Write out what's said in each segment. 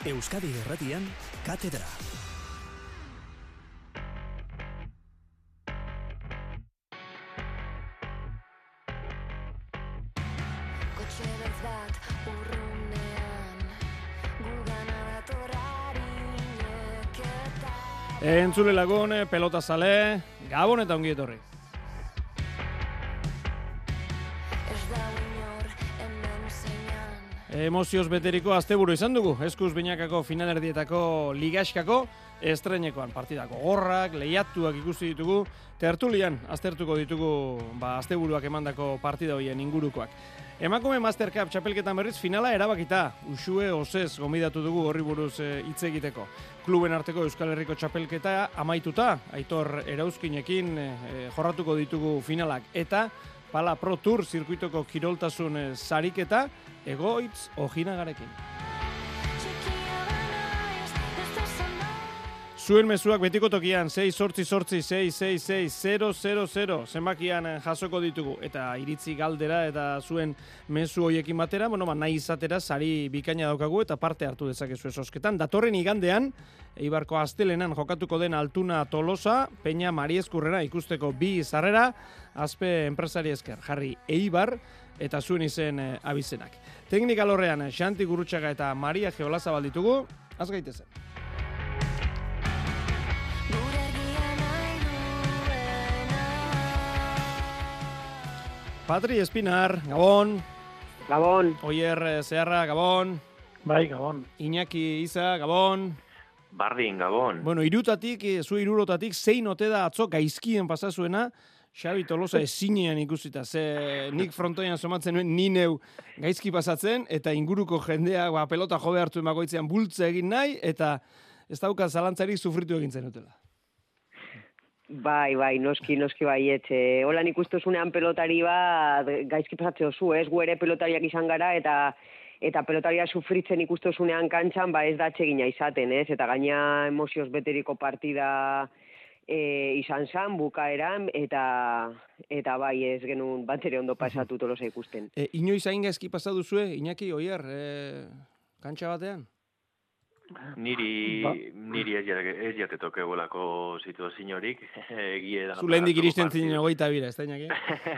Euskadi Erratian, Katedra. Kotxe bat urrunean Gugana dator harinek eta Entzule lagun, eh, pelota zale, gabon eta ongi etorri. Emozioz beteriko asteburu izan dugu, eskuz binakako finalerdietako ligaskako estrenekoan partidako gorrak, lehiatuak ikusi ditugu, tertulian aztertuko ditugu ba, asteburuak emandako partida hoien ingurukoak. Emakume Master Cup txapelketan berriz finala erabakita, usue osez gomidatu dugu horri buruz eh, hitz egiteko. Kluben arteko Euskal Herriko txapelketa amaituta, aitor erauzkinekin eh, jorratuko ditugu finalak. Eta Pala Pro Tour zirkuitoko kiroltasun eh, sariketa egoitz ojinagarekin. Zuen mezuak betiko tokian 6 sortzi sortzi 6 6 6 0 0 0 zenbakian eh, jasoko ditugu eta iritzi galdera eta zuen mezu hoiekin batera, bueno, ba, nahi izatera sari bikaina daukagu eta parte hartu dezakezu esosketan. Datorren igandean, Eibarko astelenan jokatuko den Altuna Tolosa, Peña Mariezkurrera ikusteko bi zarrera, azpe enpresari esker, jarri Eibar eta zuen izen eh, abizenak. Teknika lorrean, eh, Xanti Gurutxaga eta Maria Geolaza ditugu, az gaitezen. Patri Espinar, Gabon, Gabon, Oier eh, Zeharra, Gabon, bai, Gabon. Iñaki Iza, Gabon. Bardin, Gabon. Bueno, irutatik, eh, zu irurotatik, zein ote da atzo gaizkien pasazuena, Xabi Tolosa ezinean ikusita, ze nik frontoian somatzen nuen ni neu gaizki pasatzen, eta inguruko jendea ba, pelota jobe hartu emagoitzean bultza egin nahi, eta ez dauka zalantzarik sufritu egin zenutela. Bai, bai, noski, noski baiet. E, holan ikustozunean pelotari bat gaizki pasatze oso, ez? Gu ere pelotariak izan gara eta eta pelotaria sufritzen ikustozunean kantxan, ba ez da atsegina izaten, ez? Eta gaina emozioz beteriko partida e, izan zan, bukaeran, eta eta bai ez genuen batere ondo pasatu tolosa ikusten. E, inoiz hain gaizki pasa duzue, Iñaki Oier, e, kantxa batean? Niri, niri ez jate, ez jate toke bolako situaziorik, egie da. Zu lehendik paratuko iristen partidu. zinen ogeita bira, ez da Iñaki?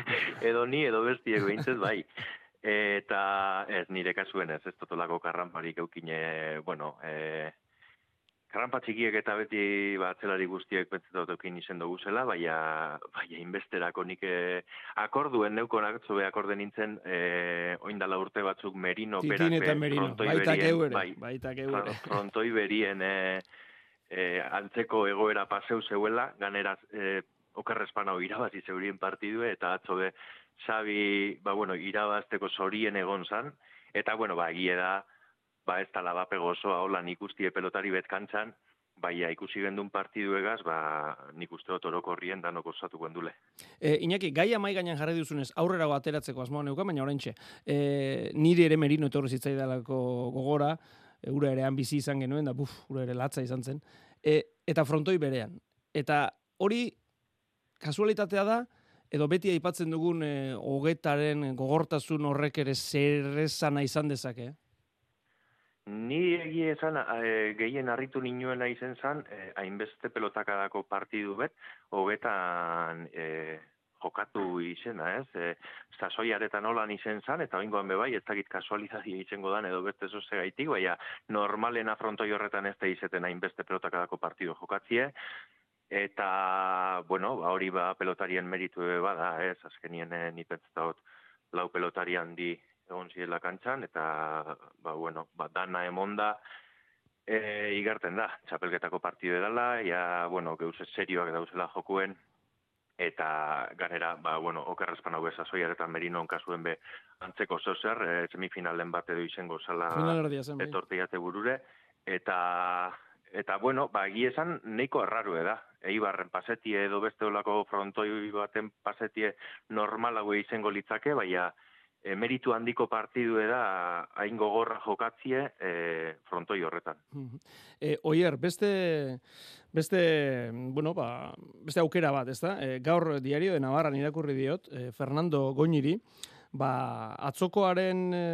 edo ni, edo bestiek behintzet bai. Eta ez nire kasuen ez, ez totolako karramparik eukine, bueno, e, karrampa txikiek eta beti batzelari guztiek betzetot eukin izen dugu zela, baina, baina inbesterako nik e, akorduen neukonak, zobe akorde nintzen, e, oindala urte batzuk merino, Titin eta merino, baita geure, bai, baita geure. Fron- frontoi berien e, e, antzeko egoera paseu zeuela, ganera e, okerrezpana irabazi zeurien partidue, eta atzo be, Xabi, ba, bueno, irabazteko zorien egon zan, eta, bueno, ba, egie da, ba, ez tala bapego osoa, hola, nik ustie pelotari betkantzan, baina ikusi gendun partidu egaz, ba, nik uste dut orokorrien danok osatu gendule. E, Iñaki, gaia mai gainean jarri duzunez, aurrera ateratzeko asmoa neuka, baina oraintxe. E, niri ere merino etorri zitzaidalako gogora, e, ura ere bizi izan genuen, da buf, ura ere latza izan zen. E, eta frontoi berean. Eta hori kasualitatea da, edo beti aipatzen dugun e, hogetaren gogortasun horrek ere zer izan dezake. eh? Ni egie esan, e, gehien harritu ninuena izen zan, e, hainbeste pelotakadako partidu bet, hogetan e, jokatu izena, ez? E, sasoiaretan holan izen zan, eta oingoan bebai, ez dakit kasualizadia izango dan, edo beste zoze gaitik, baina normalen afrontoi horretan ez da izeten hainbeste pelotakadako partidu jokatzie, eta, bueno, ba, hori ba, pelotarien meritu bada, ez? Azkenien e, ni pentsatzen dut lau pelotari handi egon zirela kantxan, eta, ba, bueno, ba, dana emonda, e, igarten da, txapelketako partidu edala, ja, bueno, geuse serioak dauzela jokuen, eta ganera, ba, bueno, okerrezpan hau bezazoiaretan merinon kasuen be antzeko zozer, e, semifinalen bat edo izango zala bai. etorteiate burure, eta, eta bueno, ba, esan neiko errarue da. Eibarren pasetie edo beste olako frontoi baten pasetie normalago izango litzake, baina e, meritu handiko partidu da hain gogorra jokatzie e, frontoi horretan. E, oier, beste, beste, bueno, ba, beste aukera bat, ezta? E, gaur diario de Navarran irakurri diot, e, Fernando Goñiri, ba, atzokoaren e,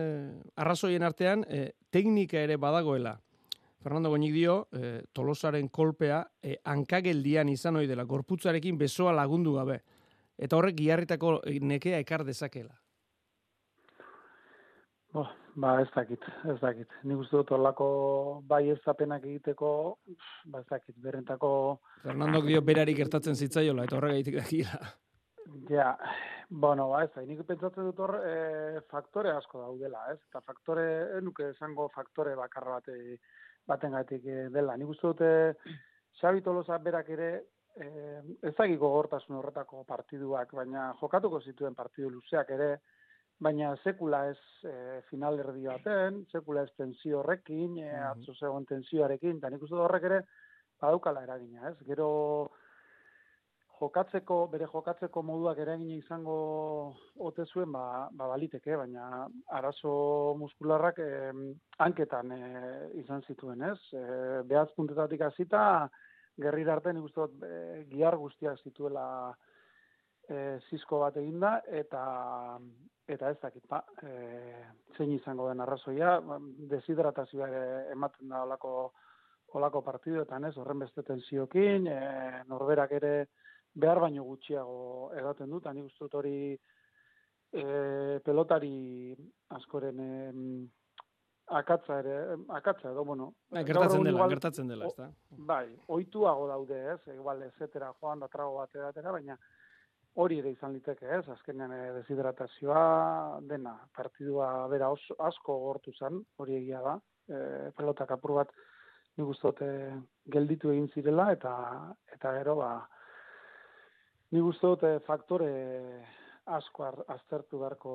arrazoien artean e, teknika ere badagoela. Fernando Goñik dio, e, Tolosaren kolpea e, hankageldian izan ohi dela, gorputzarekin besoa lagundu gabe. Eta horrek giarritako nekea ekar dezakela. Bo, ba, ez dakit, ez dakit. Nik uste dut horlako bai ez egiteko, ba, ez dakit, berrentako, Fernandok dio berari gertatzen zitzaiola, eta horregaitik dakila. ja, bueno, ba, ez da, nik pentsatzen dut hor e, faktore asko daudela, ez? Eta faktore, ez nuke esango faktore bakarra bate, batengatik eh, dela. Nik uste dut, e, Xabi Tolosa berak ere, e, ez dakiko gogortasun horretako partiduak, baina jokatuko zituen partidu luzeak ere, baina sekula ez e, final erdi baten, sekula ez tensio horrekin, e, atzo zegoen tensioarekin, eta nik uste horrek ere badaukala eragina, ez? Gero jokatzeko, bere jokatzeko moduak eragina izango ote zuen, ba, ba baliteke, baina arazo muskularrak e, hanketan e, izan zituen, ez? E, behaz puntetatik hasita gerrira arte nik uste dut e, gihar guztiak zituela e, zizko bat eginda, eta eta ez dakit, ba, e, zein izango den arrazoia, ba, deshidratazioa ematen da olako, olako partiduetan, ez, horren beste tensiokin, e, norberak ere behar baino gutxiago edaten dut, nik uste dut hori e, pelotari askoren e, akatza ere, akatza edo, bueno. Gaur gertatzen dela, igual- gertatzen dela, ez da? Bai, oituago daude, ez, igual ezetera joan da trago bat edatera, baina hori ere izan liteke, ez, azkenean eh, deshidratazioa dena, partidua bera oso, asko gortu zen, hori egia da, e, pelotak apur bat nik uste dut, eh, gelditu egin zirela, eta eta gero, ba, nik eh, faktore asko aztertu beharko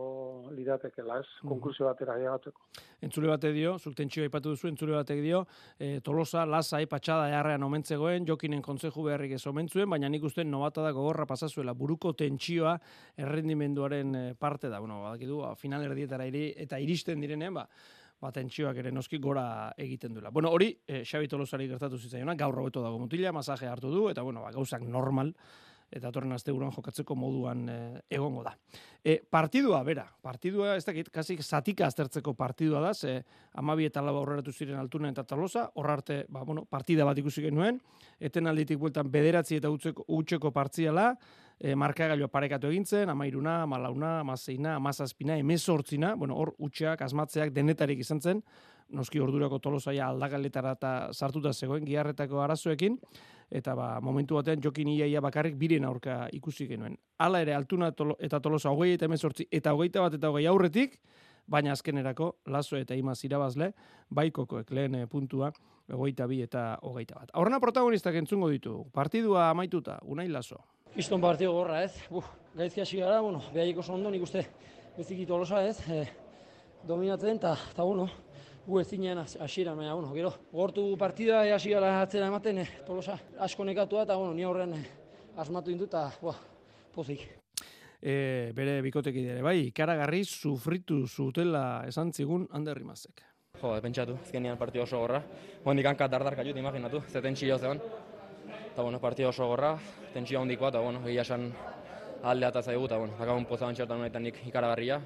liratekela, ez, Mhm. konklusio batera ailegatzeko. Entzule bate dio, zuk tentsio aipatu duzu, entzule batek dio, e, Tolosa, lasai, patxada eharrean omentzegoen, jokinen kontzeju beharrik ez omentzuen, baina nik uste nobata da gogorra pasazuela, buruko tentsioa errendimenduaren eh, parte da, bueno, badakidu, ba, final erdietara iri, eta iristen direnean, ba, ba, tentsioak ere noski gora egiten duela. Bueno, hori, e, Xabi Tolosari gertatu zitzaiona, gaur hobeto dago mutila, masaje hartu du, eta bueno, ba, gauzak normal, eta torren asteburuan jokatzeko moduan e, egongo da. E, partidua, bera, partidua, ez dakit, kasik zatika aztertzeko partidua da, ze amabi eta lau aurreratu ziren altuna eta talosa, hor arte, ba, bueno, partida bat ikusi genuen, eten alditik bueltan bederatzi eta utzeko, utxeko partziala, e, markagailua parekatu egintzen, amairuna, amalauna, amazeina, amazazpina, emezortzina, bueno, hor utxeak, asmatzeak denetarik izan zen, noski ordurako tolosaia aldagaletara eta sartuta zegoen, giharretako arazoekin, eta ba, momentu batean jokin iaia bakarrik biren aurka ikusi genuen. Hala ere, altuna tolo, eta tolosa hogei eta emezortzi, eta hogeita bat eta hogei aurretik, baina azkenerako lazo eta imaz irabazle, baikokoek lehen eh, puntua, hogeita bi eta hogeita bat. Aurrena protagonistak entzungo ditu, partidua amaituta, unai lazo. Kiston partido gorra, ez? Buf, gaizki hasi gara, bueno, behaik oso ondo, nik uste beziki tolosa, ez? E, dominatzen, eta, bueno, gu ez zinen hasieran, baina, bueno, gero, gortu partida, e, hasi gara atzera ematen, e, tolosa asko nekatua, eta, bueno, ni horren e, asmatu indu, eta, buah, pozik. E, bere bikoteki ere, bai, ikaragarri sufritu zutela esan zigun Ander Rimazek. Jo, pentsatu, azkenean partio oso gorra. Hondik hankat dardarka jut, imaginatu, ze tentsio zegoen. Eta, bueno, partio oso gorra, tentsio handikoa, eta, bueno, egia esan aldea eta zaigu, eta, bueno, dakagun poza bantxertan honetan ikaragarria.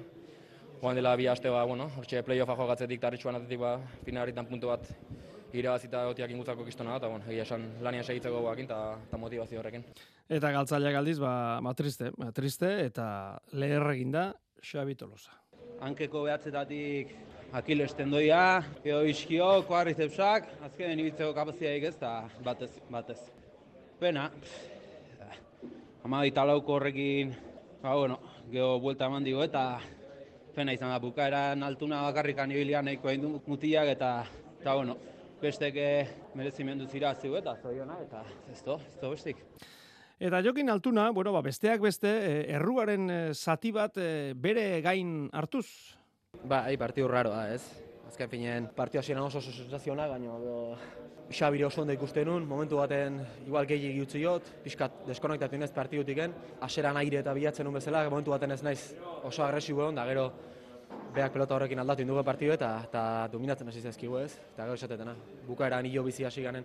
Joan dela bi aste, ba, bueno, hortxe playoffa jokatzetik tarritxuan atetik, ba, finalitan puntu bat irabazita gotiak ingutzako kistona da, eta, bueno, egia esan lanian segitzeko guakin, eta, motivazio horrekin. Eta galtzaileak aldiz, ba, ba triste, ba, triste, eta leher eginda Xabi Tolosa. hankeko behatzetatik Akiles tendoia, edo iskio, koarrizepsak, azkenen ibiltzeko kapaziaik ez, eta batez, batez. Pena, ama lauko horrekin, ba, bueno, geho buelta eman digo, eta pena izan da, bukaeran altuna bakarrikan ibilian nahiko egin du mutilak, eta, eta bueno, besteke merezimendu zira ziu, eta zoiona, eta ez do, ez do bestik. Eta Jokin Altuna, bueno, ba, besteak beste, eh, erruaren eh, zati bat eh, bere gain hartuz. Ba, hai, partidu raro da, ez? Azken finean, partio hasieran oso oso sensaziona, baina Xabire oso ondo ikusten nun, momentu baten igual gehiagi utzi jot, pixkat deskonektatu nez partidutiken, aseran aire eta bilatzen nun bezala, momentu baten ez naiz oso agresibo egon, da gero beak pelota horrekin aldatu indugu partidu eta, eta dominatzen hasi zaizkigu ez, eta gero esatetena. Bukaeran hilo bizi hasi ganen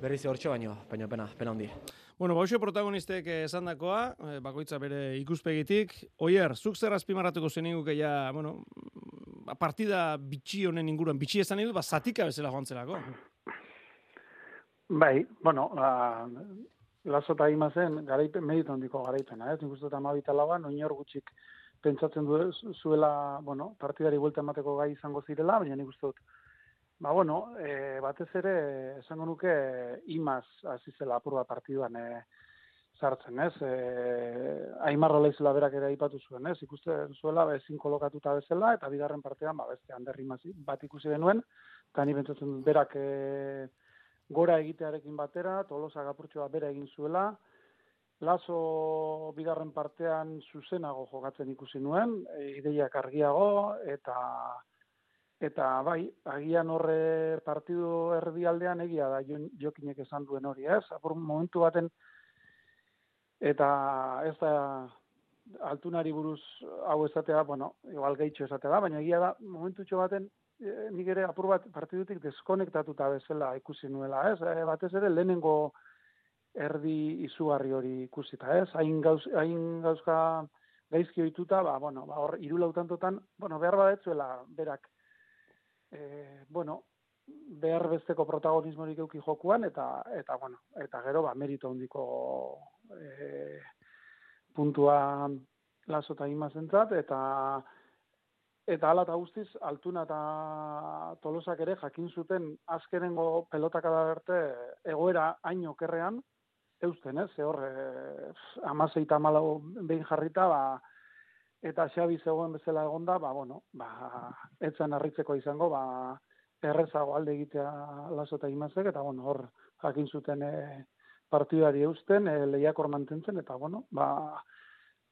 berriz hortxe, baino, baino pena, pena handi. Bueno, bauxo protagonistek esandakoa, eh, bakoitza bere ikuspegitik. Oier, zuk zer azpimarratuko zeniguke ja, bueno, ba, partida bitxi honen inguruan, bitxi esan dut, ba, zatika bezala joan zelako. Bai, bueno, ba, laso eta imazen garaipen, meritu handiko garaipena, ez? Nik uste dut amabita lauan, oinor gutxik pentsatzen du zuela, bueno, partidari buelta emateko gai izango zirela, baina nik uste dut, ba, bueno, e, batez ere, esango nuke, imaz hasi zela apur bat partiduan e, sartzen, ez? E, Aimarro lehizela berak ere aipatu zuen, ez? Ikuste zuela, ba, ezin kolokatuta bezala, eta bigarren partean, ba, beste, handerri bat ikusi denuen, eta ni pentsatzen dut berak e, gora egitearekin batera, tolosa gapurtxoa bera egin zuela, Lazo bigarren partean zuzenago jokatzen ikusi nuen, ideiak argiago, eta eta bai, agian horre partidu erdialdean egia da jo- jokinek esan duen hori, ez? Apur momentu baten, eta ez da altunari buruz hau esatea, bueno, igual gehitxo esatea da, baina egia da, momentutxo baten, e, nik ere apur bat partidutik deskonektatuta bezala ikusi nuela, ez? E, batez ere lehenengo erdi izugarri hori ikusita, ez? Hain gauz, hain gauzka gaizki ohituta, ba, bueno, ba, hor, hiru lautantotan, bueno, behar badetzuela, berak, e, bueno, behar besteko protagonismorik euki jokuan, eta, eta, bueno, eta gero, ba, merito handiko e, puntua laso eta imazentzat, eta eta hala eta guztiz, altuna eta tolosak ere jakin zuten azkenengo pelotakada arte egoera hain okerrean, eusten, ez? Hor, eh, amasei eta behin jarrita, ba, eta Xabi zegoen bezala egonda, ba, bueno, ba, etzan harritzeko izango, ba, errezago alde egitea laso eta imazek, eta, bueno, hor, jakin zuten e, partidari eusten, e, lehiakor mantentzen, eta, bueno, ba,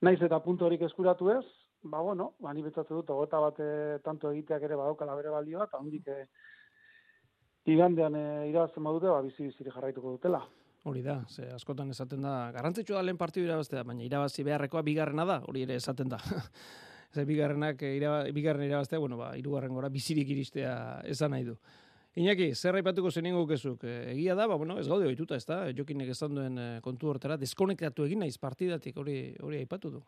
naiz eta puntu horik eskuratu ez, ba, bueno, ba, ni betzatzen dut, ogeta bat e, tanto egiteak ere badaukala bere balioa, eta hondik e, igandean e, irabazten badute, ba, bizi-biziri jarraituko dutela. Hori da, ze askotan esaten da, garrantzitsua da lehen partidu irabaztea, baina irabazi beharrekoa bigarrena da, hori ere esaten da. Ze bigarrenak eh, iraba, bigarren irabaztea, bueno, ba, hirugarren gora bizirik iristea esan nahi du. Iñaki, zer aipatuko zeningo kezuk? Eh, Egia da, ba, bueno, ez gaude ohituta, ez da? Jokinek esan duen eh, kontu hortera, deskonektatu egin naiz partidatik, hori hori aipatu du.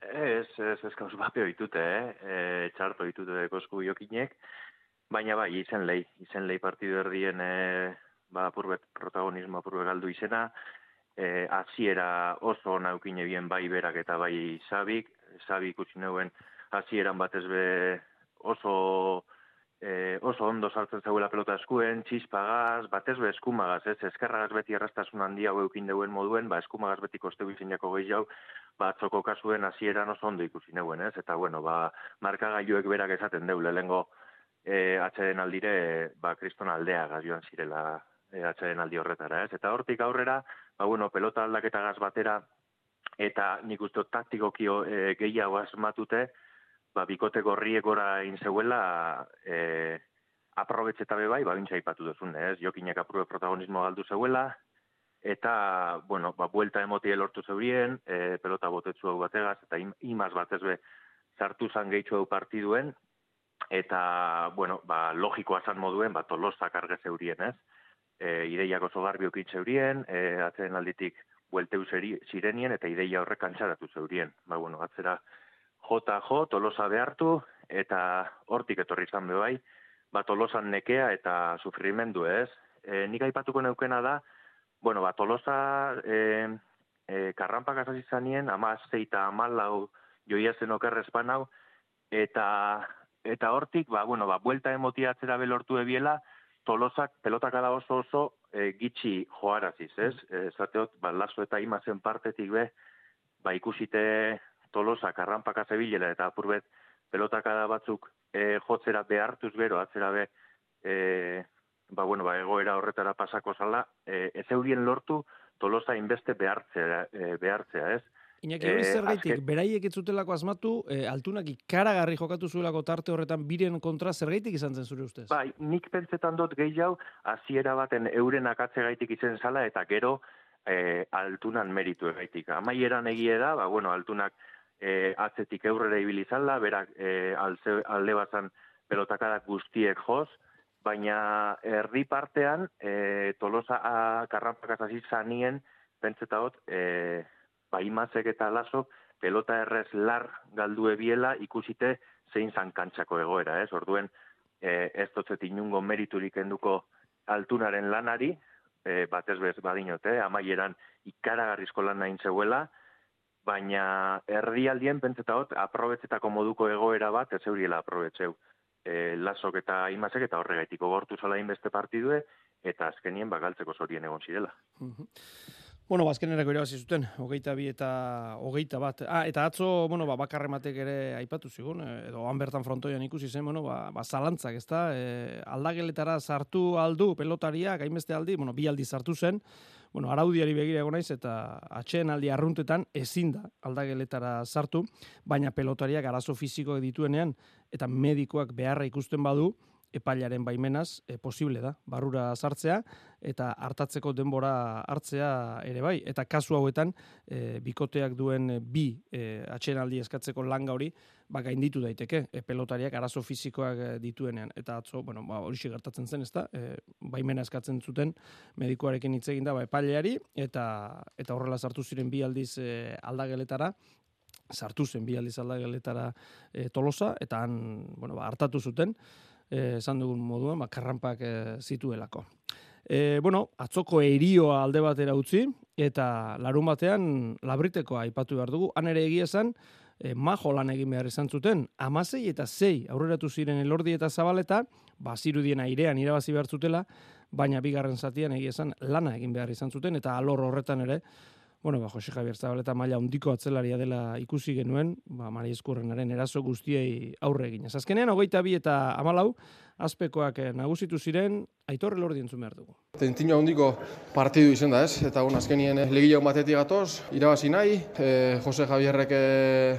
Ez, ez, ez gauz bape oitute, eh? E, txarto oitute kosku jokinek, baina bai, izen lehi, izen lehi partidu erdien, e, ba, apurbet protagonismo apurbet galdu izena, e, hasiera oso naukine bien bai berak eta bai sabik, sabik utzi neuen hasieran batez be oso e, oso ondo sartzen zauela pelota eskuen, txispagaz, batez be eskumagaz, ez, eskerragaz beti errastasun handia hau eukin deuen moduen, ba, eskumagaz beti kosteu izin jako gehiago, ba, atzoko kasuen hasieran oso ondo ikusi neuen, ez, eta bueno, ba, markagailuek berak esaten deu, lehengo e, atxeden aldire, ba, kriston aldea joan zirela e, atxeden aldi horretara, ez, eta hortik aurrera, ba, bueno, pelota aldaketagaz batera, eta nik uste taktikoki e, gehiago asmatute, ba, bikote gorriek gora egin zeuela, e, aprobetxeta be bai, ba, bintza ipatu duzun, ez? Jokinek aprube protagonismo galdu zeuela, eta, bueno, ba, buelta emotie lortu zeurien, e, pelota botetzu hau bategaz, eta im, imaz batez be, sartu zan gehitzu hau partiduen, eta, bueno, ba, logikoa zan moduen, ba, tolosak arge zeurien, ez? E, ideiak oso garbi okin zeurien, e, atzeren alditik buelteu zirenien, eta ideia horrek antxaratu zeurien. Ba, bueno, atzera jota jo, tolosa behartu, eta hortik etorri izan be bai, ba, tolosan nekea eta sufrimendu ez. E, nik aipatuko neukena da, bueno, ba, tolosa e, e, karrampak azaz izanien, ama zeita amalau joia zen okerrezpan hau, eta, eta hortik, ba, bueno, ba, buelta emotia atzera belortu ebiela, tolosak pelotakada oso oso e, gitxi joaraziz, ez? E, zateot, ba, laso eta imazen partetik be, ba, ikusite tolosak arranpaka zebilela eta apurbet pelotakada batzuk e, jotzera behartuz gero, atzera be, e, ba, bueno, ba, egoera horretara pasako zala, e, ez eurien lortu tolosa inbeste behartzea, e, behartzea ez? Iñaki hori Eh, zergaitik, azken- beraiek ez zutelako asmatu, e, altunak ikaragarri jokatu zuelako tarte horretan biren kontra zergaitik izan zen zure ustez? Bai, nik pentsetan dut gehiago, hasiera baten euren akatze gaitik izen zala, eta gero e, altunan meritu egaitik. Amaieran egie da, ba, bueno, altunak e, atzetik eurrera ibili zala, berak e, alze, alde bazan pelotakadak guztiek joz, baina erdi partean, e, tolosa a, karranpak hasi zanien, pentsetat, e, ba, imazek eta lasok, pelota errez lar galdu ebiela ikusite zein zan kantxako egoera, ez? Orduen, e, ez dotzet inungo meriturik enduko altunaren lanari, e, batez bez badinote, amaieran ikaragarrizko lan nahin zeuela, baina erdialdien pentsetat aprobetzetako moduko egoera bat ez euriela aprobetzeu. E, lasok eta imazek eta horregaitiko gortu zala inbeste partidue, eta azkenien bagaltzeko zorien egon zirela. Bueno, bazkenerako irabazi zuten, hogeita bi eta hogeita bat. Ah, eta atzo, bueno, ba, bakarrematek ere aipatu zigun, eh, edo han bertan frontoian ikusi zen, bueno, ba, ba zalantzak, ezta? E, aldageletara sartu aldu pelotaria, gainbeste aldi, bueno, bi aldi sartu zen, bueno, araudiari begira egon naiz eta atxeen aldi arruntetan ezin da aldageletara sartu, baina pelotariak arazo fisikoak dituenean eta medikoak beharra ikusten badu, epailaren baimenaz e, posible da barrura sartzea eta hartatzeko denbora hartzea ere bai. Eta kasu hauetan e, bikoteak duen e, bi e, atxenaldi eskatzeko langa hori ba gainditu daiteke e, pelotariak arazo fisikoak dituenean. Eta atzo bueno ba hori gertatzen zen ezta? E, baimena eskatzen zuten medikuarekin hitz egin da ba epaileari eta eta horrela sartu ziren bi aldiz e, aldageletara sartu zen bi aldiz aldageletara e, tolosa eta han bueno ba hartatu zuten. eh, esan dugun moduan, ba, karrampak eh, zituelako. E, bueno, atzoko erioa alde batera utzi, eta larun batean labritekoa aipatu behar dugu. Han ere egia esan, e, majo lan egin behar izan zuten, amasei eta zei aurreratu ziren elordi eta zabaleta, ba, zirudien airean irabazi behar zutela, baina bigarren zatian egia esan lana egin behar izan zuten, eta alor horretan ere, Bueno, ba, Jose Javier Zabaleta maila hondiko atzelaria dela ikusi genuen, ba, Mari Eskurrenaren eraso guztiei aurre egin. Azkenean, hogeita bi eta amalau, azpekoak eh, nagusitu ziren, aitorre lordi entzun behar dugu. Tentino handiko partidu izen da ez, eta bon, azkenien legile batetik gatoz, irabazi nahi, e, Jose Javierrek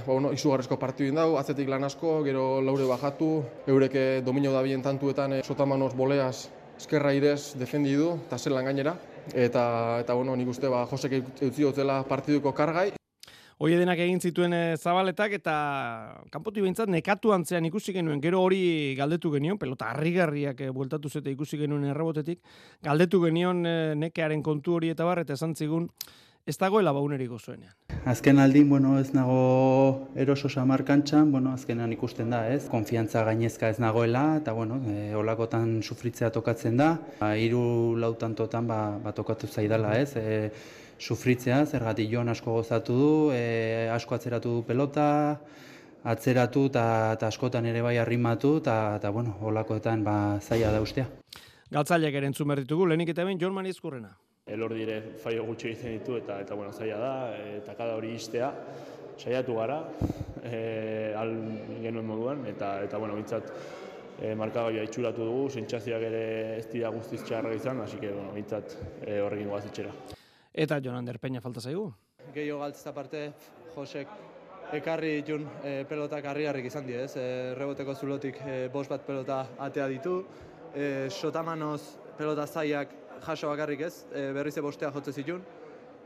ba, bueno, izugarrezko partidu indau, atzetik lan asko, gero laure bajatu, eureke domino da bien tantuetan sotamanos boleaz eskerra irez defendi du, eta zelan gainera, eta eta bueno, nik uste ba Josek utzi hotela partiduko kargai. Hoie denak egin zituen eh, zabaletak eta kanpoti behintzat nekatu antzean ikusi genuen, gero hori galdetu genion, pelota harrigarriak e, bueltatu zete ikusi genuen errebotetik, galdetu genion e, nekearen kontu hori eta bar, eta esan zigun, ez dagoela baunerik gozuenean. Azken aldin, bueno, ez nago eroso samar kantxan, bueno, azkenan ikusten da, ez? Konfiantza gainezka ez nagoela, eta, bueno, e, olakotan sufritzea tokatzen da. Ba, hiru lautan totan, ba, ba tokatu zaidala, ez? E, sufritzea, zergatik joan asko gozatu du, e, asko atzeratu du pelota, atzeratu eta askotan ere bai arrimatu, eta, bueno, olakoetan, ba, zaila da ustea. Galtzaileak ere entzun ditugu, lehenik eta behin, Jon Mani Elor dire faio gutxi egiten ditu eta eta bueno, zaila da eta kada hori istea saiatu gara e, al genuen moduan eta eta bueno, mintzat e, markagailua itxuratu dugu, sentsazioak ere ez dira guztiz txarra izan, hasi que bueno, mintzat e, horrekin goaz itxera. Eta Jonander Peña falta zaigu? Gehiago galtz parte, Josek ekarri ditun e, pelotak harri izan die, ez? E, reboteko zulotik e, bost bat pelota atea ditu, e, sotamanoz pelota zaiak jaso bakarrik ez, e, berriz bostea jotze zitun,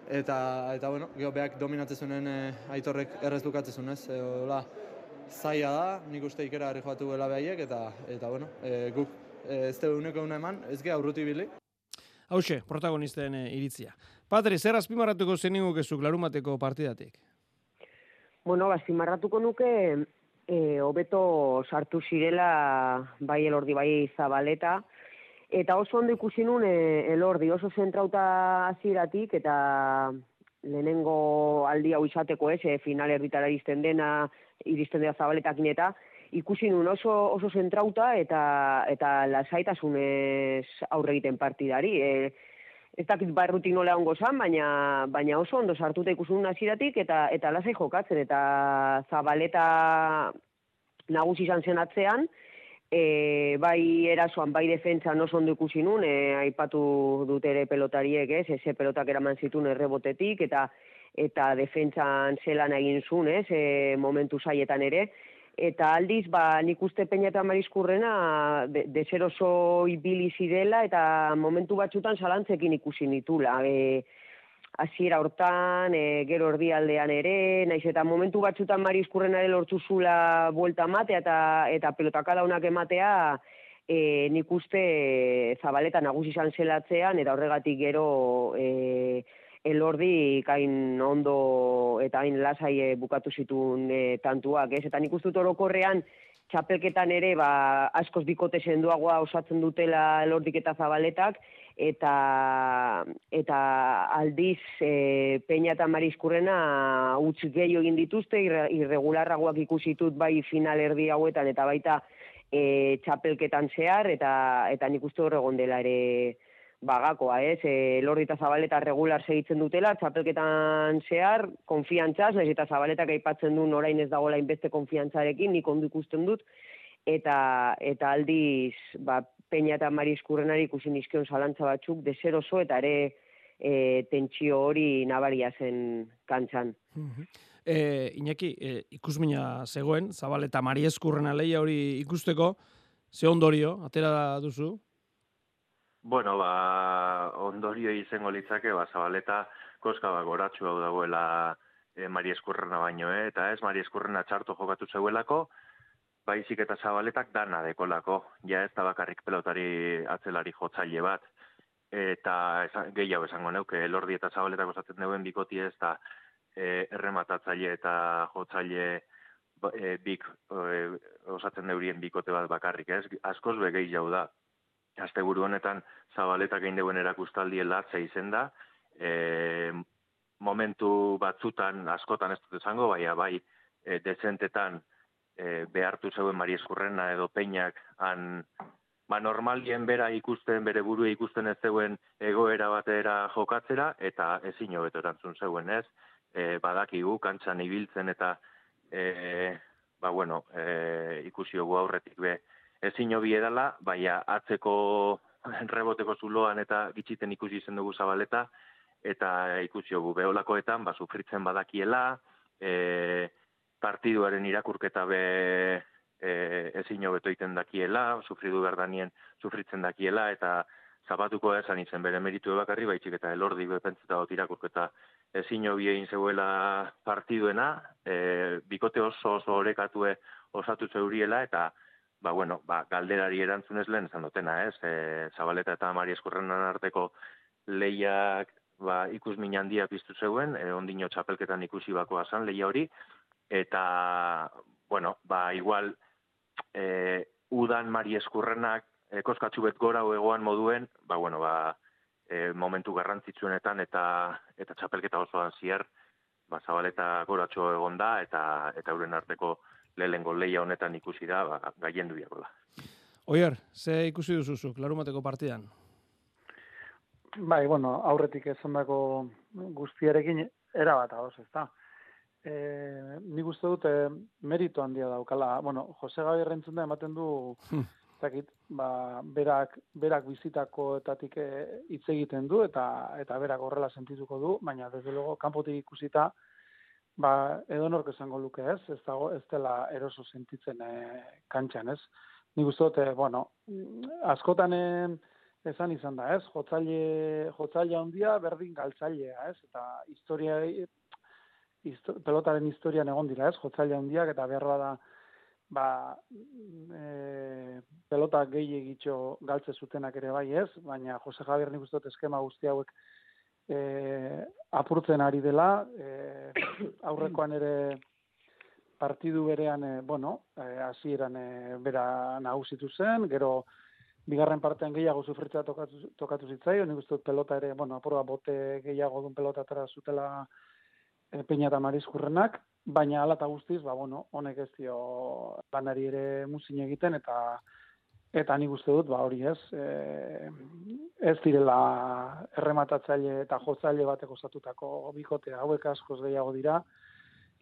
eta, eta bueno, geho beak dominatzezunen e, aitorrek errez bukatzezun ez, e, ola, zaila da, nik uste ikera harri joatu gela behaiek, eta, eta bueno, e, guk e, ez tebe uneko eman, ez geha urruti bili. Hauxe, protagonisten e, iritzia. Patri, zer azpimarratuko zeniguk ezuk larumateko partidatik? Bueno, azpimarratuko nuke, e, hobeto sartu zirela bai elordi bai zabaleta, Eta oso ondo ikusi nun e, elordi, oso zentrauta hasieratik eta lehenengo aldi hau izateko ez, e, final erbitara iristen dena, iristen dena zabaletakin eta ikusi nun oso, oso zentrauta eta, eta lasaitasunez aurre egiten partidari. E, ez dakit barrutik nola ongo zan, baina, baina oso ondo sartuta ikusun hasieratik eta eta lasai jokatzen eta zabaleta nagusi izan zen atzean, e, bai erasoan, bai defentsan oso ondo ikusi nun, e, aipatu dut ere pelotariek, ez, eze pelotak eraman zituen errebotetik, eta eta defentsan zelan egin zuen, ez, e, momentu saietan ere, eta aldiz, ba, nik uste peina eta marizkurrena de, de ibili zidela, eta momentu batzutan salantzekin ikusi nitula, e, hasiera hortan, e, gero erdialdean ere, naiz eta momentu batzutan marizkurren ere lortu zula buelta matea eta, eta pelotaka daunak ematea, e, nik uste zabaleta nagusi izan zelatzean, eta horregatik gero e, elordi kain ondo eta hain lasai e, bukatu zituen e, tantuak, ez? Eta nik uste orokorrean txapelketan ere ba, askoz bikote senduagoa osatzen dutela elordik eta zabaletak, eta eta aldiz e, Peña eta Mariskurrena utz gehiago egin dituzte, irre- irregularragoak ikusi ditut bai final erdi hauetan eta baita e, txapelketan zehar, eta, eta nik uste hor egon dela ere bagakoa, ez? E, Lordi eta Zabaleta regular segitzen dutela, txapelketan zehar, konfiantzaz, nahiz eta Zabaletak aipatzen du orain ez dagoela inbeste konfiantzarekin, nik ondo ikusten dut, eta, eta aldiz, ba, Peña eta Mari Eskurrenari ikusi nizkion zalantza batzuk, deseroso eta ere e, tentsio hori nabaria zen kantxan. E, Iñaki, e, ikusmina zegoen, Zabal eta Mari Eskurrena leia hori ikusteko, ze ondorio, atera duzu? Bueno, ba, ondorio izango litzake, ba, zabaleta koska ba, goratxu hau dagoela e, Mari Eskurrena baino, eh? eta ez Mari Eskurrena txarto jokatu zeuelako, baizik eta zabaletak dana dekolako, ja ez da bakarrik pelotari atzelari jotzaile bat, eta gehiago esango neuke, lordi eta zabaletak osatzen duen bikoti ez da e, errematatzaile eta jotzaile ba, e, bik e, osatzen deurien bikote bat bakarrik, ez? Askoz be gehiago da. Asteburu honetan zabaletak egin deuen erakustaldi latza izen da, e, momentu batzutan askotan ez dut esango, baina bai e, dezentetan e, behartu zeuen Mari Eskurrena edo Peinak han ba normalien bera ikusten, bere burua ikusten ez zeuen egoera batera jokatzera, eta ezin hobeto erantzun zeuen ez, e, badakigu, kantxan ibiltzen eta e, ba bueno, e, ikusi hogu aurretik be, ezin hobi edala, baina atzeko reboteko zuloan eta gitxiten ikusi zen dugu zabaleta, eta ikusi hogu beolakoetan, ba, sufritzen badakiela, e, partiduaren irakurketa be e, ezin hobeto egiten dakiela, sufridu behar danien sufritzen dakiela, eta zapatuko esan izen bere meritu bakarri, baitxik eta elordi bepentzeta dut irakurketa ezin hobi egin zeuela partiduena, e, bikote oso oso orekatue osatu zeuriela, eta ba, bueno, ba, galderari erantzunez lehen esan dutena, ez? E, Zabaleta eta Mari Eskurrenan arteko lehiak ba, ikus handia piztu zeuen, e, ondino txapelketan ikusi bakoa zan lehia hori, eta, bueno, ba, igual, e, udan Mari Eskurrenak e, koskatxu bet gora egoan moduen, ba, bueno, ba, e, momentu garrantzitsuenetan eta eta txapelketa osoan zier, ba, zabaleta goratxo egon da, eta, eta euren arteko lehengo leia honetan ikusi da, ba, gaiendu diakola. Oier, ze ikusi duzuzuk, larumateko partidan? Bai, bueno, aurretik esandako guztiarekin erabat ados, ezta. E, nik uste dut e, meritu handia daukala. Bueno, Jose Gabi rentzun da ematen du ez dakit, ba, berak, berak bizitakoetatik eh, hitz egiten du eta eta berak horrela sentituko du, baina desde luego kanpotik ikusita ba edonork esango luke, ez? Ez dago ez dela eroso sentitzen e, kantxan, ez? Nik uste dut, bueno, askotan eh, esan izan da, ez? Jotzaile, jotzaile handia berdin galtzailea, ez? Eta historia histo, pelotaren historian egon dira, ez? Jotzaile handiak eta beharra da ba, e, pelota gehi egitxo galtze zutenak ere bai ez, baina Jose Javier nik uste eskema guzti hauek e, apurtzen ari dela, e, aurrekoan ere partidu berean, e, bueno, e, hasieran e, bera nagusitu zen, gero bigarren partean gehiago sufritzea tokatu, tokatu zitzaio, nik uste pelota ere, bueno, apurra bote gehiago dun pelota atera zutela e, Peña eta Marizkurrenak, baina ala eta guztiz, ba, bueno, honek ez dio lanari ere muzin egiten, eta eta nik uste dut, ba, hori ez, e, ez direla errematatzaile eta jotzaile batek osatutako bikote hauek askoz gehiago dira,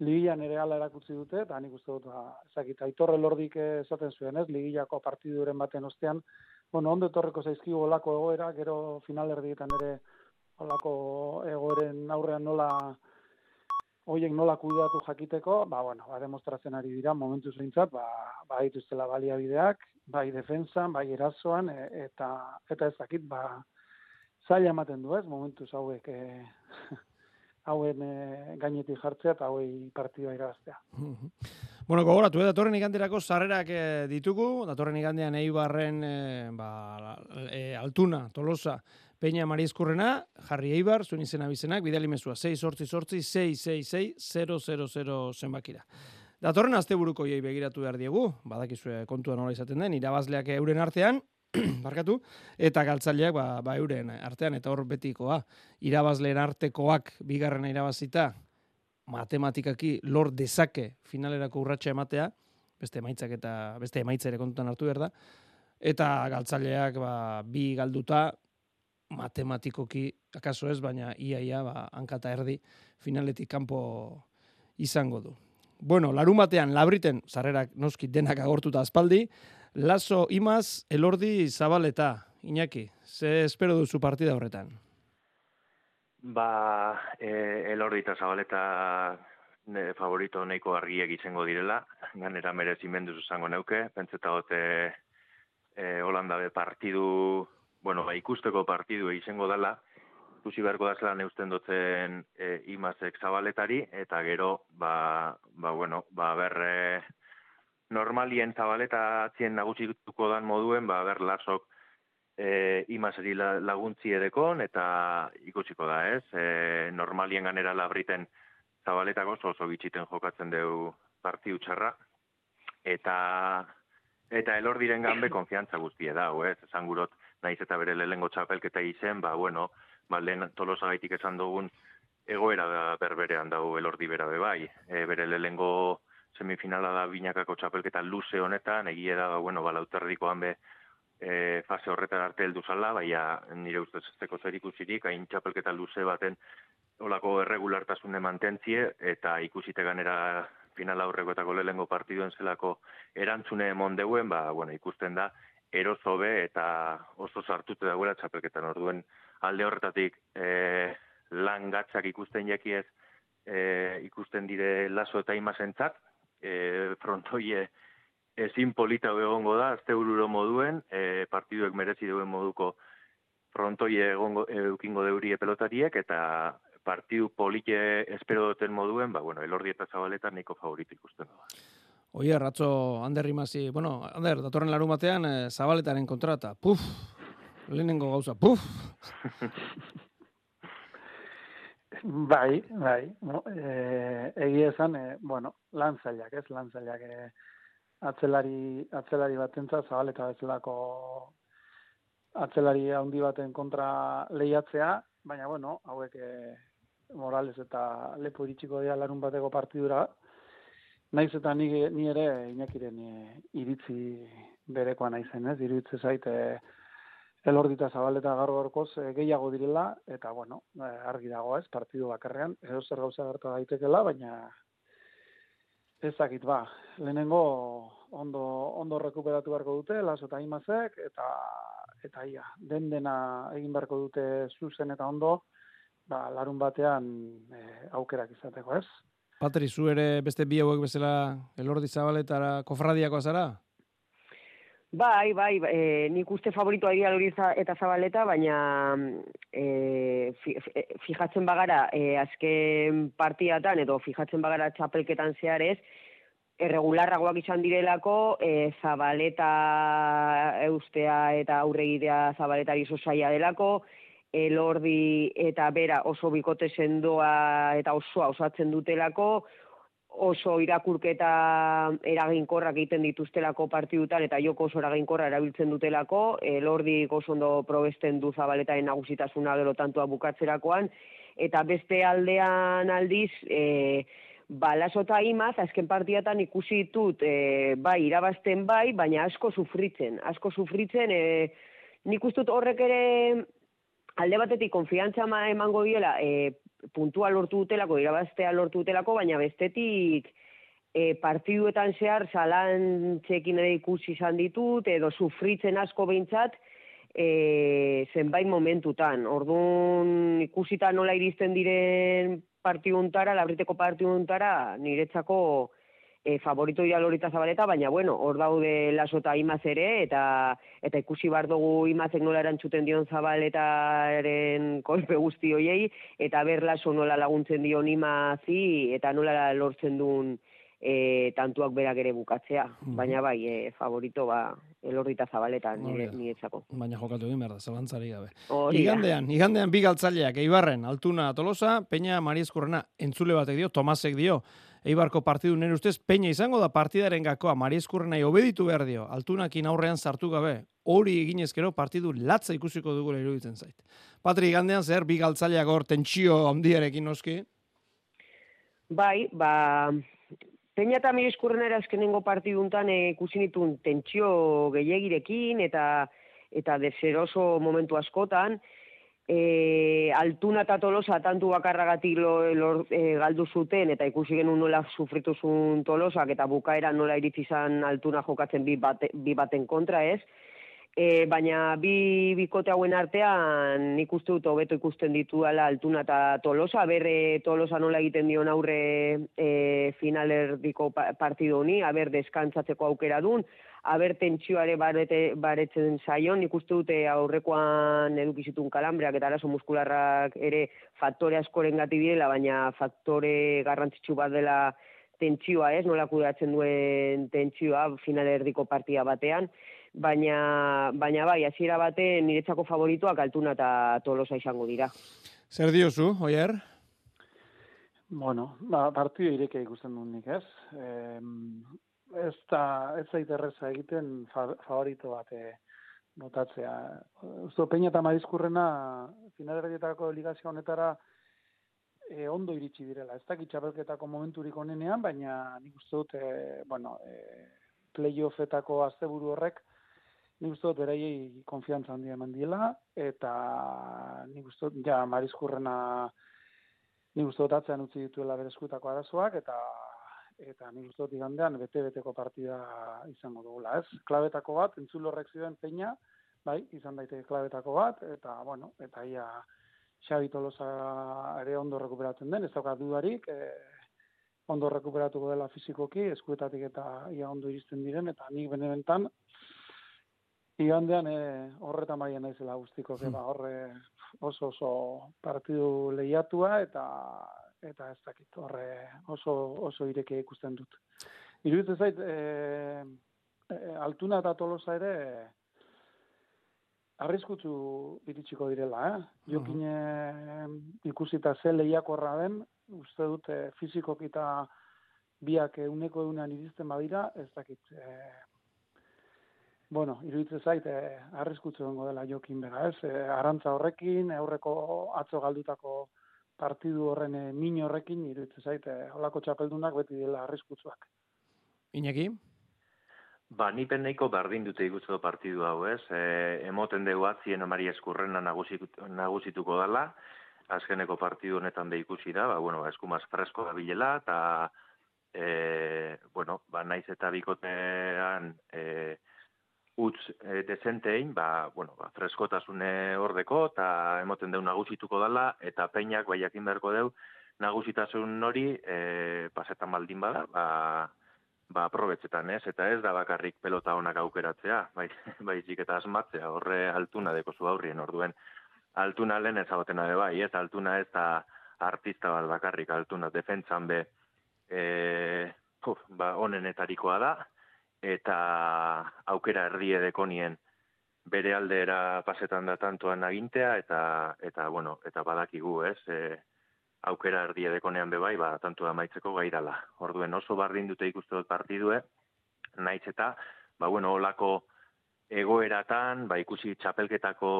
Ligian ere ala erakutsi dute, eta nik uste dut, ba, ezakit, aitorre lordik esaten zuen, ez, ligillako partiduren baten ostean, bueno, ondo etorreko zaizkigu olako egoera, gero finalerdietan ere olako egoeren aurrean nola hoiek nola kudeatu jakiteko, ba, bueno, ba, demostratzen ari dira, momentu zeintzat, ba, ba, dituztela baliabideak, bai defensan, bai erasoan, e, eta, eta ez dakit, ba, zaila ematen du ez, momentuz hauek, e, hauen e, gainetik jartzea eta hauei partidua irabaztea. Bueno, gogoratu, eh, datorren iganderako sarrerak eh, ditugu, datorren igandean Eibarren eh, ba, eh, Altuna, Tolosa, Peña Marizkurrena, Jarri Eibar, zuen izena bizenak, bidali mezua, 6 sortzi sortzi, 6, 6, 6, 000 zenbakira. Datorren asteburuko jai begiratu behar diegu, badakizue kontua nola izaten den, irabazleak euren artean, barkatu, eta galtzaileak ba, ba euren artean, eta hor betikoa, irabazleen artekoak bigarrena irabazita, matematikaki lor dezake finalerako urratsa ematea, beste emaitzak eta beste emaitza ere kontutan hartu behar da, eta galtzaileak ba, bi galduta, matematikoki, akaso ez, baina iaia, ba, hankata erdi, finaletik kanpo izango du. Bueno, larun batean, labriten, zarrerak noski denak agortuta aspaldi, Lazo Imaz, Elordi Zabaleta, Iñaki, ze espero duzu partida horretan? Ba, e, Elordi eta Zabaleta ne, favorito nahiko argiak izango direla, ganera merezimendu izango neuke, pentseta gote e, Holanda be partidu, bueno, ba, ikusteko partidu izango dela, ikusi beharko da zelan eusten dutzen e, imazek zabaletari, eta gero, ba, ba bueno, ba, berre, normalien zabaleta atzien nagusituko dan moduen, ba, ber, lasok e, imazeri la, laguntzi edekon, eta ikusiko da, ez? E, normalien ganera labriten zabaletako oso oso bitxiten jokatzen deu partiu txarra, eta eta elor diren ganbe konfiantza guztie da, ez? Esan gurot, naiz eta bere lehengo txapelketa izen, ba, bueno, ba, lehen tolosagaitik esan dugun egoera da berberean dago elordi bera be bai. E, bere lehengo semifinala da binakako txapelketa luze honetan, egia da, bueno, balauterdikoan be e, fase horretan arte heldu zala, baina nire ustez ez teko zer ikusirik, hain txapelketa luze baten olako erregulartasune mantentzie, eta ikusite ganera final aurrekoetako lehengo partiduen zelako erantzune mondeuen, ba, bueno, ikusten da, erozo be eta oso sartute dagoela txapelketan orduen alde horretatik e, lan gatzak ikusten jakiez e, ikusten dire laso eta imazentzat, e, frontoie ezin polita egongo da, azte bururo moduen, e, partiduek merezi duen moduko frontoie egongo, eukingo deurie pelotariek, eta partidu polite espero duten moduen, ba, bueno, elordi eta zabaleta niko favorito ikusten da. Oie, ratzo, Ander Rimasi, bueno, Ander, datorren larun batean, e, zabaletaren kontrata, puf, lehenengo gauza, puf! Bai, bai, no, e, egia esan, e, bueno, lan zailak, ez, lan zailak, e, atzelari, atzelari batentza, zabaleta bezalako atzelari handi baten kontra lehiatzea, baina, bueno, hauek e, Morales eta lepo iritsiko dira larun bateko partidura, naiz eta ni, ni ere inakiren e, iritzi berekoa naizen, ez, iritze zaite, elordita zabaleta gaur gorkoz e, gehiago direla, eta bueno, e, argi dago ez, partidu bakarrean, edo zer gauza gertu daitekela, baina ez dakit ba, lehenengo ondo, ondo rekuperatu beharko dute, laso eta imazek, eta eta ia, den dena egin beharko dute zuzen eta ondo, ba, larun batean e, aukerak izateko, ez? Patri, zu ere beste bi hauek bezala elordi zabaletara kofradiakoa zara? Bai, bai, e, nik uste favoritoa dira hori eta zabaleta, baina e, fijatzen bagara e, azken partiatan edo fijatzen bagara txapelketan zehar ez, erregularragoak izan direlako, e, zabaleta eustea eta aurregidea zabaletari zozaia delako, elordi eta bera oso bikote sendoa eta osoa osatzen dutelako, oso irakurketa eraginkorrak egiten dituztelako partidutan eta joko oso eraginkorra erabiltzen dutelako, e, lordi oso ondo probesten du zabaletaren nagusitasuna gero tantua bukatzerakoan, eta beste aldean aldiz, e, balaso eta imaz, azken partiatan ikusi ditut, e, bai, irabazten bai, baina asko sufritzen, asko sufritzen, e, nik ustut horrek ere alde batetik konfiantza emango diela, e, puntua lortu dutelako, irabaztea lortu dutelako, baina bestetik e, partiduetan zehar zalan txekin ere ikusi izan ditut, edo sufritzen asko behintzat, e, zenbait momentutan. Orduan ikusita nola iristen diren partiduntara, labriteko partiduntara, niretzako e, favorito dira Lorita Zabaleta, baina bueno, hor daude laso eta imaz ere, eta, eta ikusi bar dugu imazek nola erantzuten dion Zabaletaren kolpe guzti hoiei, eta ber laso nola laguntzen dion imazi, eta nola lortzen duen e, tantuak berak ere bukatzea. Baina bai, e, favorito ba, elorrita zabaletan nire, niretzako. Baina jokatu egin behar da, zalantzari gabe. Hori da. Igandean, igandean bi galtzaileak, Eibarren, Altuna, Tolosa, Peña, Mariezkurrena, entzule batek dio, Tomasek dio, Eibarko partidu nire ustez, Peña izango da partidaren gakoa, Mariezkurrenai obeditu behar dio, Altunakin aurrean sartu gabe, hori eginezkero partidu latza ikusiko dugula iruditzen zait. Patri, igandean zer, bi galtzaileak hor tentsio handiarekin noski, Bai, ba, Peña eta Mireskurrenera azkenengo partiduntan e, ikusi nituen tentsio gehiagirekin eta eta deseroso momentu askotan, e, altuna eta tolosa tantu bakarragatik lo, lor- e, galdu zuten eta ikusi genuen nola sufritu zuen tolosak eta bukaera nola iritsi izan altuna jokatzen bi, bate, bi baten kontra ez. E, baina bi bikote hauen artean nik uste dut hobeto ikusten dituala altuna eta tolosa, berre tolosa nola egiten dion aurre e, finalerdiko pa- partidu honi, aber deskantzatzeko aukera dun, aber tentsioare barete, baretzen zaion, nik uste dute aurrekoan edukizitun kalambreak eta arazo muskularrak ere faktore askoren gati direla, baina faktore garrantzitsu bat dela tentsioa ez, nola kudeatzen duen tentsioa finalerdiko partida batean, baina, baina bai, hasiera baten niretzako favorituak altuna eta tolosa izango dira. zer diozu, oier? Bueno, ba, partido ireke ikusten dut nik, ez? Em, ez da, ez zait erreza egiten fa, favorito bat eh, botatzea. Usto, Peña eta Marizkurrena finalerdietako ligazio honetara e, ondo iritsi direla. Ez dakit txapelketako momenturik onenean, baina nik uste dut, e, bueno, e, playoffetako asteburu horrek, nik uste dut beraiei konfiantza handia eman diela, eta nik uste dut, ja, Marizkurrena nik uste dut atzean utzi dituela bere eskutako arazoak, eta eta nik uste dut igandean bete-beteko partida izango dugula, ez? Klabetako bat, entzul horrek zioen peina, bai, izan daiteke klabetako bat, eta, bueno, eta ia Xabi Tolosa ere ondo rekuperatzen den, ez daukat dudarik, e, ondo rekuperatuko dela fizikoki, eskuetatik eta ia ondo iristen diren, eta nik benebentan, igandean e, horretan baia naizela guztiko, hmm. horre oso oso partidu lehiatua, eta eta ez dakit horre oso oso ireke ikusten dut. Iruditzen zait, e, e, altuna eta tolosa ere arriskutsu iritsiko direla, eh? Jokin eh, ikusita ze lehiakorra den, uste dut e, fizikoki eta biak uneko egunean iristen badira, ez dakit. E, bueno, iruditzen zait, e, arriskutsu dela jokin bera, ez? E, arantza horrekin, aurreko atzo galdutako partidu horren e, min horrekin, iruditzen zait, e, holako txapeldunak beti dela arriskutsuak. Iñaki? Ba, ni penneiko bardin dute ikutzeko partidu hau, ez? E, emoten dugu atzien Mari Eskurrena nagusitu, nagusituko dela, azkeneko partidu honetan be ikusi da, ba, bueno, ba, eskumaz fresko da bilela, eta, e, bueno, ba, naiz eta bikotean, e, utz e, dezentein, ba, bueno, ba, freskotasune ordeko, eta emoten deu nagusituko dela, eta peinak, bai jakin beharko deu, nagusitasun hori, e, pasetan baldin bada, ba, ba, aprobetzetan, ez? Eta ez da bakarrik pelota honak aukeratzea, bai, baizik eta asmatzea, horre altuna deko zu aurrien orduen. Altuna lehen ezagotena be bai, ez? Altuna ez da artista bat bakarrik altuna, defentzan be, e, puf, ba, onenetarikoa da, eta aukera erdie dekonien bere aldera pasetan da tantoan agintea, eta, eta, bueno, eta badakigu, ez? E, aukera erdi edekonean bebai, ba, tantu amaitzeko gairala. Orduen oso bardin dute ikuste dut partidue, naiz eta, ba, bueno, olako egoeratan, ba, ikusi txapelketako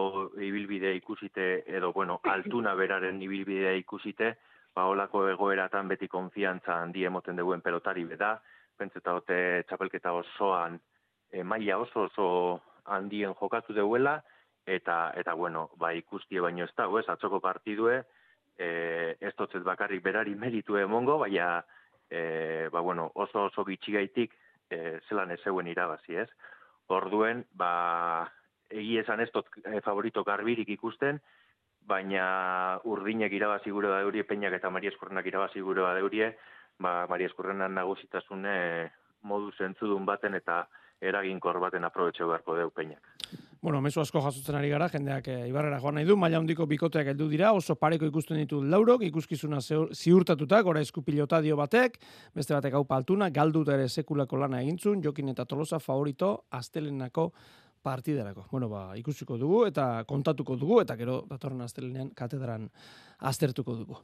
ibilbide ikusite, edo, bueno, altuna beraren ibilbidea ikusite, ba, olako egoeratan beti konfiantza handi emoten duguen pelotari beda, pentseta hote txapelketa osoan, e, maila oso oso handien jokatu deuela, eta, eta bueno, ba, ikustie baino ez dago, ez, atzoko partidue, e, ez dotzet bakarrik berari meritu emongo, baina e, ba, bueno, oso oso bitxigaitik e, zelan ez zeuen irabazi, ez? Orduen, ba, egi esan ez dut e, favorito garbirik ikusten, baina urdinek irabazi gure da eurie, peinak eta Maria Eskurrenak irabazi gure da eurie, ba, Maria Eskurrenan nagusitasune modu zentzudun baten eta eraginkor baten aprobetxo beharko deu peinak. Bueno, mezu asko jasotzen ari gara, jendeak e, ibarrera joan nahi du, maila handiko bikoteak heldu dira, oso pareko ikusten ditu laurok, ikuskizuna ziurtatuta, gora esku pilotadio batek, beste batek hau paltuna, galduta ere sekulako lana egintzun, jokin eta tolosa favorito, astelenako partiderako. Bueno, ba, ikusiko dugu eta kontatuko dugu, eta gero datorren astelenean katedran aztertuko dugu.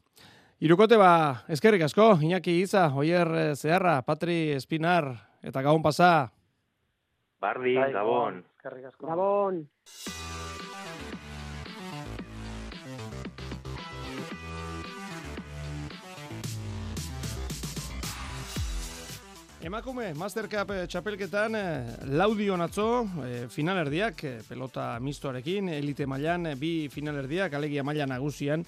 Irukote ba, eskerrik asko, Iñaki Iza, Oier eh, Zeharra, Patri Espinar, eta gabon pasa. Bardin, Bai, Gabon. Eskerrik asko. Gabon. Emakume, Mastercup eh, txapelketan eh, laudion atzo, eh, finalerdiak, pelota mistoarekin, elite mailan bi finalerdiak, alegia maila nagusian,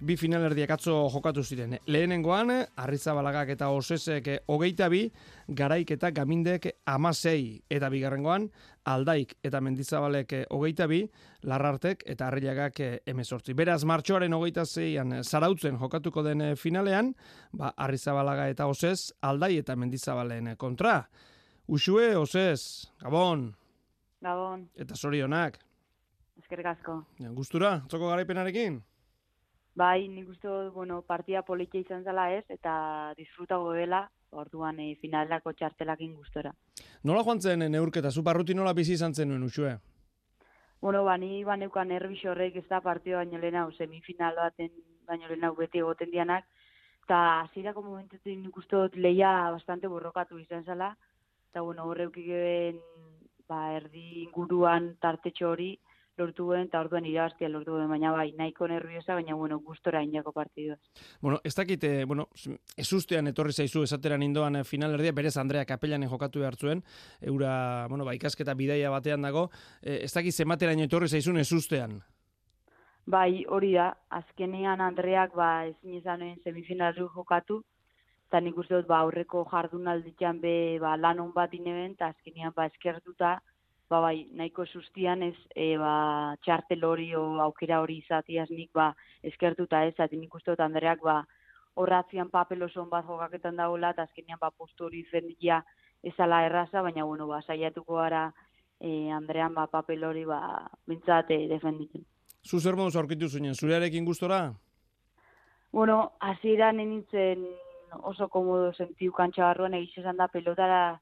bi finalerdiak atzo jokatu ziren. Lehenengoan, eh, Arrizabalaga eta Osesek hogeita bi, Garaik eta Gamindek amasei, eta bigarrengoan, Aldaik eta Mendizabalek hogeita bi, Larrartek eta Arriagak eh, emezortzi. Beraz, martxoaren hogeita zeian zarautzen jokatuko den finalean, ba, Arrizabalaga eta Osez, Aldai eta Mendizabalen kontra. Usue, Osez, Gabon, Gabon, eta zorionak. eskerrik asko. Gustura, txoko garaipenarekin? Bai, nik uste dut, bueno, partia politia izan zela ez, eta disfrutago dela, orduan e, finalako txartelakin gustora. Nola joan zen neurketa, zu barruti nola bizi izan zenuen, Usue? Bueno, ba, ni baneukan nervix horrek ez da partio baino lehen hau, semifinal baten baino lehen hau beti egoten dianak, eta hasierako momentutik nik uste dut leia bastante borrokatu izan zela, eta bueno, horreuk egin ba, erdi inguruan tartetxo hori lortu guen, eta orduan irabaztia lortu guen, baina bai, nahiko nerviosa, baina bueno, gustora inako partidua. Bueno, ez dakit, eh, bueno, ezustean etorri zaizu esateran indoan eh, finalerdia, berez Andrea Kapellanen jokatu behar zuen, eura, bueno, ba, ikasketa bidaia batean dago, eh, ez dakit zemateraino etorri zaizun ezustean. Bai, hori da, azkenean Andreak ba, ezin izanen semifinalu jokatu, eta nik uste dut ba, aurreko jardunalditan be ba, lan hon bat ineben, eta azkenean ba, eskertuta, ba, bai, nahiko sustian ez e, ba, txartel hori o aukera hori izatiaz nik ba, eskertuta ez, eta nik uste dut Andreak ba, horratzian papel oso bat jokaketan dagoela, eta azkenean ba, postu hori zendia ezala erraza, baina bueno, ba, saiatuko gara e, Andrean ba, papel hori ba, bintzat e, defenditzen. Zu zer moduz aurkitu zuen, zurearekin gustora? Bueno, hasieran nintzen oso komodo sentiu kantxa barruan egiz esan da pelotara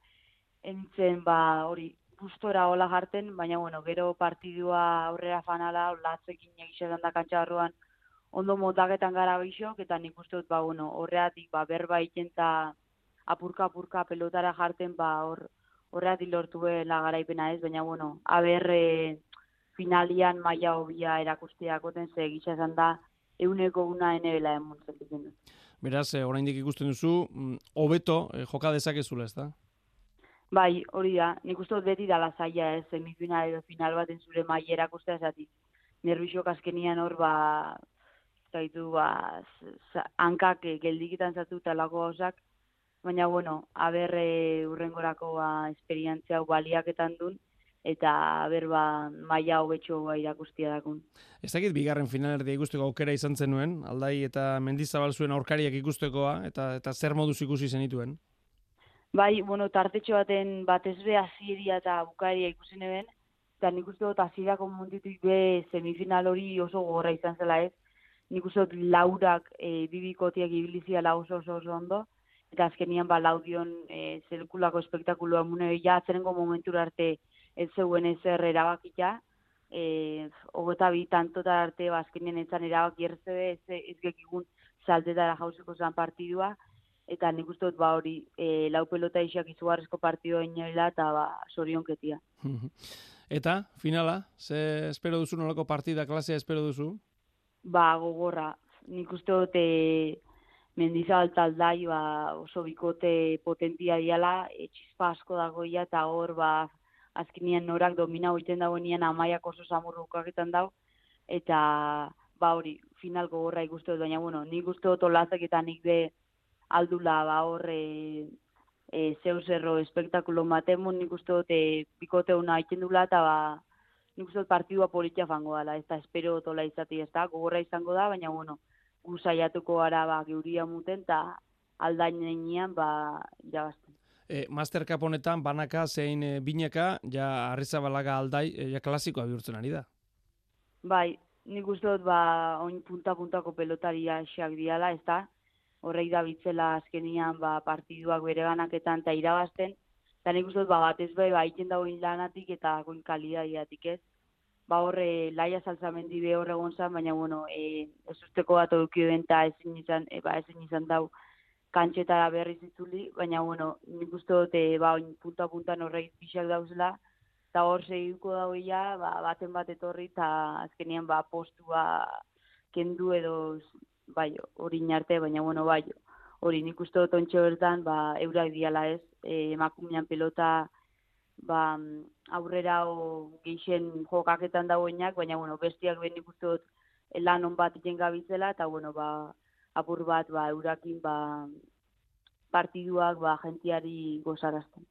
entzen ba hori gustora hola jarten, baina bueno, gero partidua aurrera fanala, latzekin egiz esan da kantxa barruan ondo motaketan gara bixok, eta nik uste dut, ba, bueno, horreatik, ba, berba egiten ta apurka-apurka pelotara jarten, ba, hor, horreatik lortu la garaipena ez, baina, bueno, aber, e, finalian maila hobia erakusteakoten ze gisa esan da euneko una enebela emuntzen. Beraz, eh, oraindik ikusten duzu, mm, hobeto eh, joka dezakezula, ez da? Bai, hori da, nik uste dut beti dala zaila ez, semifinal edo final baten zure maila erakustea esatik. Nervixok azkenian hor, ba, zaitu, ba, hankak eh, geldikitan zatu talako gauzak, baina, bueno, aber e, urrengorako ba, esperientzia baliaketan dun, eta aber ba, maila hobetxo ba, irakustia dakun. Ez dakit bigarren finalerdia ikusteko aukera izan zenuen, aldai eta mendizabal zuen aurkariak ikustekoa, eta eta zer moduz ikusi zenituen? Bai, bueno, tartetxo baten batez be hasieria eta bukaeria ikusi neben, eta nik uste dut hasierako munditik be semifinal hori oso gogorra izan zela ez. Nik uste dut laurak e, bibikotiak ibiliziala oso oso oso ondo, eta azkenian ba laudion e, zelikulako espektakuloa mune ja atzerengo momentura arte ez zeuen ezer erabakita, e, hogeta bi tantota arte ba, azkenien etzan erabaki erze ez, ez gekigun saltetara jauzeko zan partidua, eta nik uste dut ba hori e, lau pelota isiak izugarrizko partidua inoela eta ba sorionketia. Eta, finala, ze espero duzu nolako partida, klasea espero duzu? Ba gogorra, nik uste dut e, mendizabal taldai ba, oso bikote potentia diala, e, txispa asko dagoia eta hor ba azkenian norak domina hoiten dagoenean amaiak oso samurrukaketan dau, eta ba hori, final gogorra ikuste dut, baina bueno, nik uste dut olazak eta nik de aldula ba hor e, zeu zerro espektakulo matemun, nik uste dut e, bikote una egiten dula, eta ba, nik uste dut partidua politia fango dela, ez da espero tola izati, ez da, gogorra izango da, baina bueno, gu saiatuko gara ba, geuria muten, eta aldainean ba, irabazten. e, Master Cup honetan banaka zein e, bineka, ja Arrizabalaga aldai, e, ja klasikoa bihurtzen ari da. Bai, nik uste dut, ba, oin punta-puntako pelotaria xeak diala, ez da? Horrei da bitzela azkenian, ba, partiduak bere banaketan eta irabazten. Eta nik uste ba, batez bai, ba, iten dagoen lanatik eta goin kalidadiatik ez. Ba, horre, laia saltzamendi be horre gontzan, baina, bueno, e, ez usteko bat eduki den eta ezin izan, e, ba, ezin izan dau kantxetara berriz itzuli, baina, bueno, nik uste dut, e, ba, oin punta-puntan horrei pixak dauzela, eta hor segituko dagoia, ba, baten bat etorri, eta azkenean ba, postua kendu edo bai, hori arte, baina bueno, bai, hori nik uste dut ontxe bertan, ba, eurak diala ez, e, emakumean pelota ba, aurrera o geixen jokaketan dagoenak, baina bueno, bestiak ben nik uste dut lan on bat iten gabitzela, eta bueno, ba, apur bat, ba, eurakin, ba, partiduak, ba, jentiari gozarazten.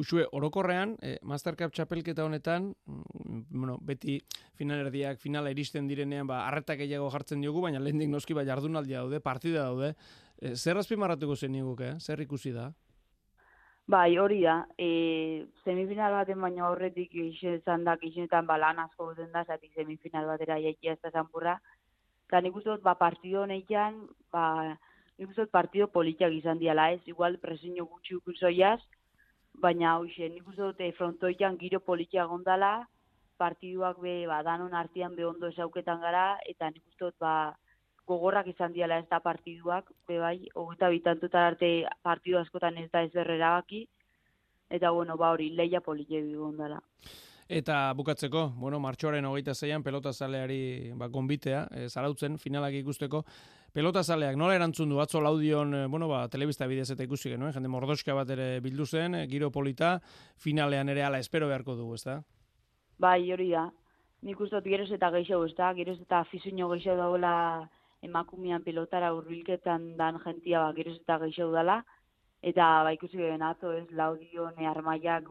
Usue, orokorrean, eh, Master Cup txapelketa honetan, mm, bueno, beti finalerdiak finala iristen direnean, ba, arretak gehiago jartzen diogu, baina lehendik noski ba, jardunaldia daude, partida daude. Eh, zer azpimarratuko zen niguke, zer ikusi da? Bai, hori da. E, semifinal baten baino aurretik izan da, izenetan ba, lan asko duten da, zati semifinal batera jaikia ez da zanpurra. Eta nik uste dut, ba, partido honetan, ba, nik uste dut partido politiak izan diala ez, igual presiño gutxi ukusoiaz, baina hoxe, nik uste dut eh, frontoian giro politia gondala, partiduak be, ba, danon artean be ondo esauketan gara, eta nik uste dut, ba, gogorrak izan diala ez da partiduak, be bai, hogeita bitantutan arte partidu askotan ez da ez erabaki, eta bueno, ba hori, leia politia gondala. Eta bukatzeko, bueno, martxoaren hogeita zeian pelota zaleari ba, gonbitea, e, zarautzen, finalak ikusteko, pelota zaleak nola erantzun du, atzo laudion, e, bueno, ba, telebista bidez eta ikusi genuen, jende mordoska bat ere bildu zen, e, giro polita, finalean ere ala espero beharko dugu, ezta? Bai, hori da. Nik uste dut geroz eta gehiago, ez da? Geroz eta afizuño gehiago dagoela emakumean pelotara urbilketan dan jentia ba, geroz eta gehiago dela. Eta ba, ikusi ben atzo ez laudion e, armaiak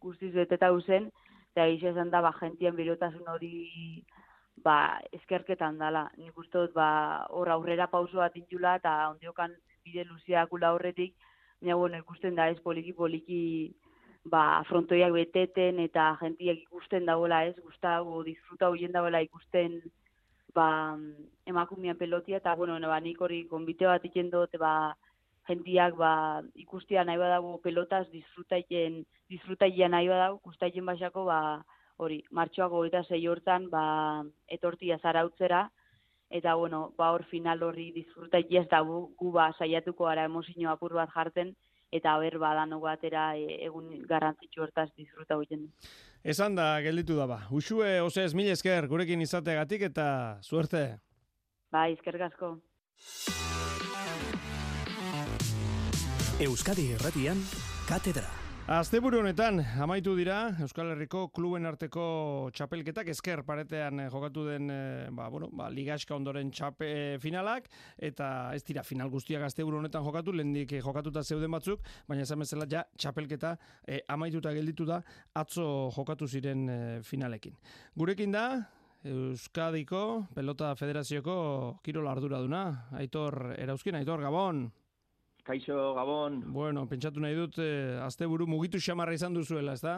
guztiz beteta zen, eta egia esan da, ba, gentien berotasun hori ba, eskerketan dala. Nik uste dut, ba, hor aurrera pauso bat intula, eta ondiokan bide luziakula horretik, baina, bueno, ikusten da ez poliki-poliki ba, frontoiak beteten eta gentiak ikusten dagoela ez, gustago, disfruta hoien dagoela ikusten ba, emakumean pelotia, eta, bueno, ba, nik hori konbite bat iken dut, ba, jentiak ba, ikustia nahi badago pelotaz disfrutaien, disfrutaien nahi badago, gustaien basako ba, hori, martxoako eta zei hortan ba, etortia zarautzera, eta bueno, ba hor final horri disfrutaia ez da gu, gu ba, saiatuko gara emozio apur bat jartzen, eta ber badano batera e, egun garrantzitsu hortaz disfruta hoiten. Esan da, gelditu da ba. Usue, ose ez mil esker, gurekin izategatik eta suerte. Bai, eskerrik asko. Euskadi Erratian, Katedra. Asteburu honetan amaitu dira Euskal Herriko kluben arteko txapelketak esker paretean eh, jokatu den eh, ba, bueno, ba, ligaska ondoren txape eh, finalak eta ez dira final guztiak asteburu honetan jokatu lehendik eh, jokatuta zeuden batzuk baina esan bezala ja txapelketa eh, amaituta gelditu da atzo jokatu ziren eh, finalekin. Gurekin da Euskadiko Pelota Federazioko Kirol Arduraduna Aitor Erauzkin, Aitor Gabon. Kaixo, Gabon. Bueno, pentsatu nahi dut, eh, asteburu mugitu xamarra izan duzuela, ez da?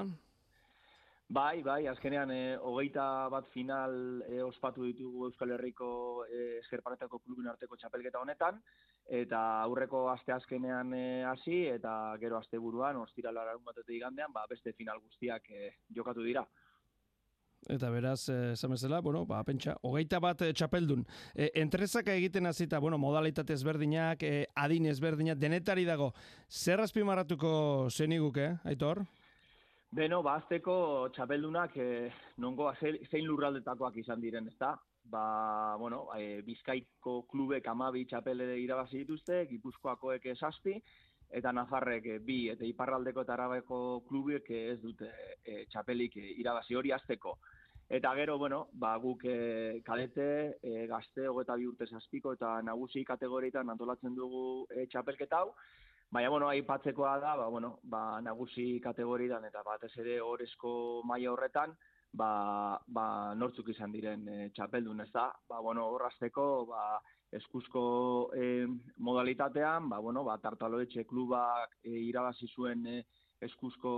Bai, bai, azkenean, eh, hogeita bat final eh, ospatu ditugu Euskal Herriko eh, eskerparetako klubin arteko txapelketa honetan, eta aurreko aste azkenean hasi eta gero asteburuan, ostira larun batetik igandean, ba, beste final guztiak eh, jokatu dira. Eta beraz, eh, esan bezala, bueno, ba, pentsa, hogeita bat eh, txapeldun. E, entrezaka egiten hasita, bueno, modalitate ezberdinak, e, adin ezberdinak, denetari dago. Zer azpimarratuko zeniguke, Aitor? Beno, ba, azteko txapeldunak eh, nongo ze- zein lurraldetakoak izan diren, ezta? Ba, bueno, e, Bizkaiko klubek amabi txapele irabazi dituzte, Gipuzkoakoek esazpi, eta Nafarrek eh, bi, eta Iparraldeko eta Arabeko klubek eh, ez dute e, txapelik eh, irabazi hori azteko. Eta gero, bueno, ba, guk e, kadete, e, gazte, hogeta bi urte zazpiko eta nagusi kategorietan antolatzen dugu e, txapelketa hau, Baina, bueno, aipatzekoa da, ba, bueno, ba, nagusi kategorian eta batez ere orezko maila horretan, ba, ba, nortzuk izan diren e, txapeldun, ez da? Ba, bueno, horrazteko, ba, eskuzko e, modalitatean, ba, bueno, ba, tartaloetxe klubak e, irabazi zuen e, eskuzko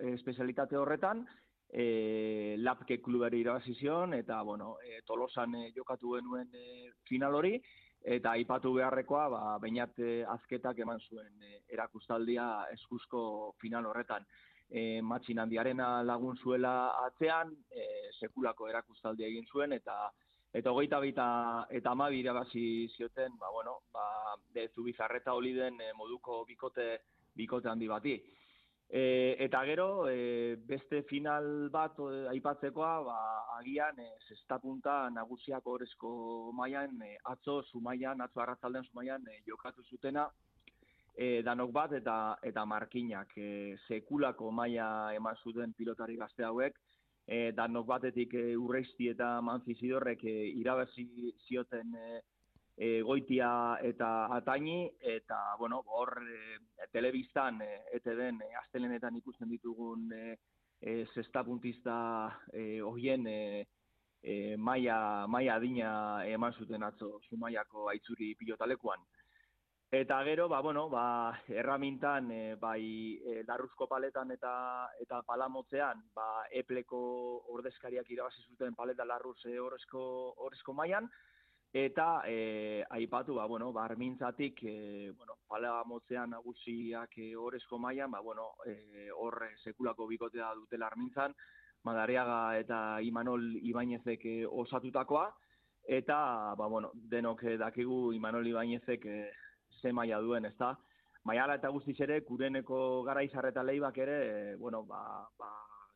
e, espezialitate horretan, e, lapke klubari irabazi zion, eta, bueno, e, tolosan e, jokatu genuen e, final hori, eta aipatu beharrekoa, ba, bainat azketak eman zuen e, erakustaldia eskuzko final horretan. E, matxin handiarena lagun zuela atzean, e, sekulako erakustaldia egin zuen, eta eta hogeita bita eta amabi irabazi zioten, ba, bueno, ba, de zubizarreta holi den e, moduko bikote, bikote handi bati. E, eta gero, e, beste final bat e, aipatzekoa, ba, agian e, zesta punta nagusiak horrezko mailan, e, atzo zumaian, atzo arratzalden zumaian e, jokatu zutena, e, danok bat eta eta markinak e, sekulako maila eman zuten pilotari gazte hauek, e, danok batetik e, urreisti eta manzizidorrek e, irabazi zioten e, e, goitia eta ataini, eta, bueno, hor e, telebistan, e, ete den, e, astelenetan ikusten ditugun e, e, zesta puntista e, horien e, e, maia, maia adina eman zuten atzo, zumaiako aitzuri pilotalekuan. Eta gero, ba, bueno, ba, erramintan, e, bai, e, larruzko paletan eta eta palamotzean, ba, epleko ordezkariak irabazi zuten paleta larruz e, horrezko, horrezko maian, eta e, aipatu, ba, bueno, ba, armintzatik, e, bueno, palamotzean nagusiak e, horrezko maian, ba, bueno, e, horre sekulako bikotea dutela armintzan, Madariaga eta Imanol Ibainezek osatutakoa, eta, ba, bueno, denok dakigu Imanol Ibainezek e, ze maila duen, ez da? Maiala eta guztiz ere, kureneko gara izarreta leibak ere, e, bueno, ba, ba,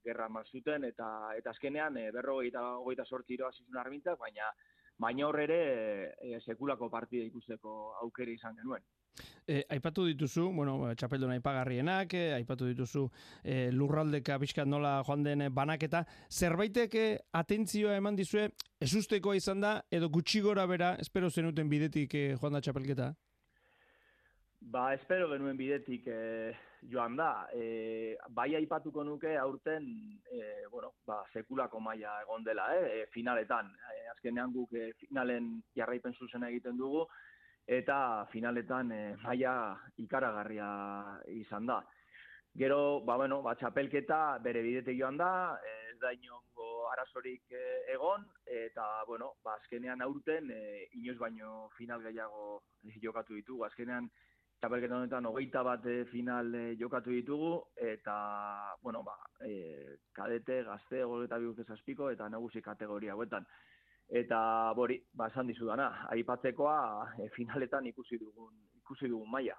gerra mazuten, eta eta azkenean, e, berro eta hogeita sortzi iroa zizun armintzak, baina baina horre ere e, sekulako partida ikusteko aukera izan genuen. E, aipatu dituzu, bueno, txapeldun aipagarrienak, e, aipatu dituzu e, lurraldeka pixkat nola joan den banaketa, zerbaitek atentzioa eman dizue, ezustekoa izan da, edo gutxi gora bera, espero zenuten bidetik e, joan da txapelketa? Ba, espero genuen bidetik e, joan da. E, bai aipatuko nuke aurten, e, bueno, ba, sekulako maila egon dela, e, finaletan. E, azkenean guk e, finalen jarraipen zuzen egiten dugu, eta finaletan e, maila ikaragarria izan da. Gero, ba, bueno, ba, txapelketa bere bidetik joan da, ez da inongo arazorik egon, eta, bueno, ba, azkenean aurten, e, inoz baino final gehiago jokatu ditugu. Azkenean, txapelketa honetan hogeita bat final e, jokatu ditugu, eta, bueno, ba, e, kadete, gazte, goleta bi zazpiko, eta nagusi kategoria hauetan. Eta, bori, ba, esan dizudana, aipatzekoa e, finaletan ikusi dugun ikusi dugun maila.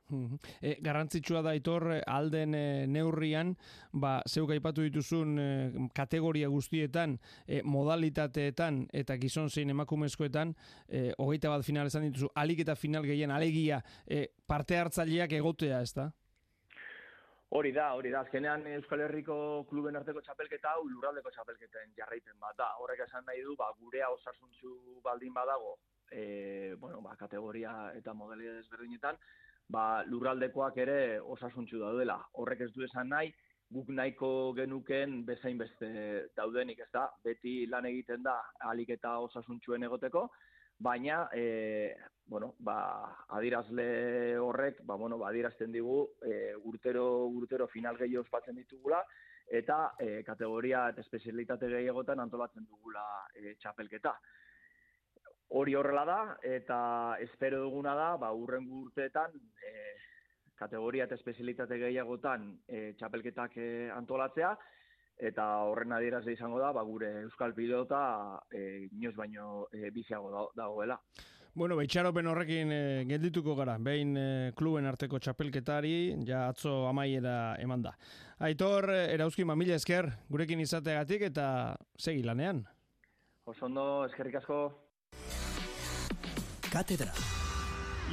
E, garrantzitsua da itor alden e, neurrian, ba, zeuk aipatu dituzun e, kategoria guztietan, e, modalitateetan eta gizon zein emakumezkoetan, e, hogeita bat final esan dituzu, alik eta final gehien alegia e, parte hartzaileak egotea, ez da? Hori da, hori da. Azkenean Euskal Herriko kluben arteko txapelketa hau lurraldeko txapelketen jarraipen bat da. Horrek esan nahi du, ba, gurea osasuntzu baldin badago, e, bueno, ba, kategoria eta modelia desberdinetan, ba, lurraldekoak ere osasuntxu daudela. Horrek ez du esan nahi, guk nahiko genuken bezain beste daudenik, ez da? Beti lan egiten da alik eta osasuntxuen egoteko, baina, e, bueno, ba, adirazle horrek, ba, bueno, ba, adirazten digu, e, urtero, urtero final gehi ospatzen ditugula, eta e, kategoria eta espezialitate gehiagotan antolatzen dugula e, txapelketa hori horrela da, eta espero duguna da, ba, urren urteetan, e, kategoria eta espezialitate gehiagotan e, txapelketak e, antolatzea, eta horren adieraz izango da, ba, gure Euskal Pilota e, inoz baino e, biziago dagoela. Bueno, baitxaropen horrekin e, geldituko gara, behin e, kluben arteko txapelketari, ja atzo amaiera eman da. Aitor, erauzki mamila esker, gurekin izateagatik eta segi lanean. Osondo, eskerrik asko. Cátedra.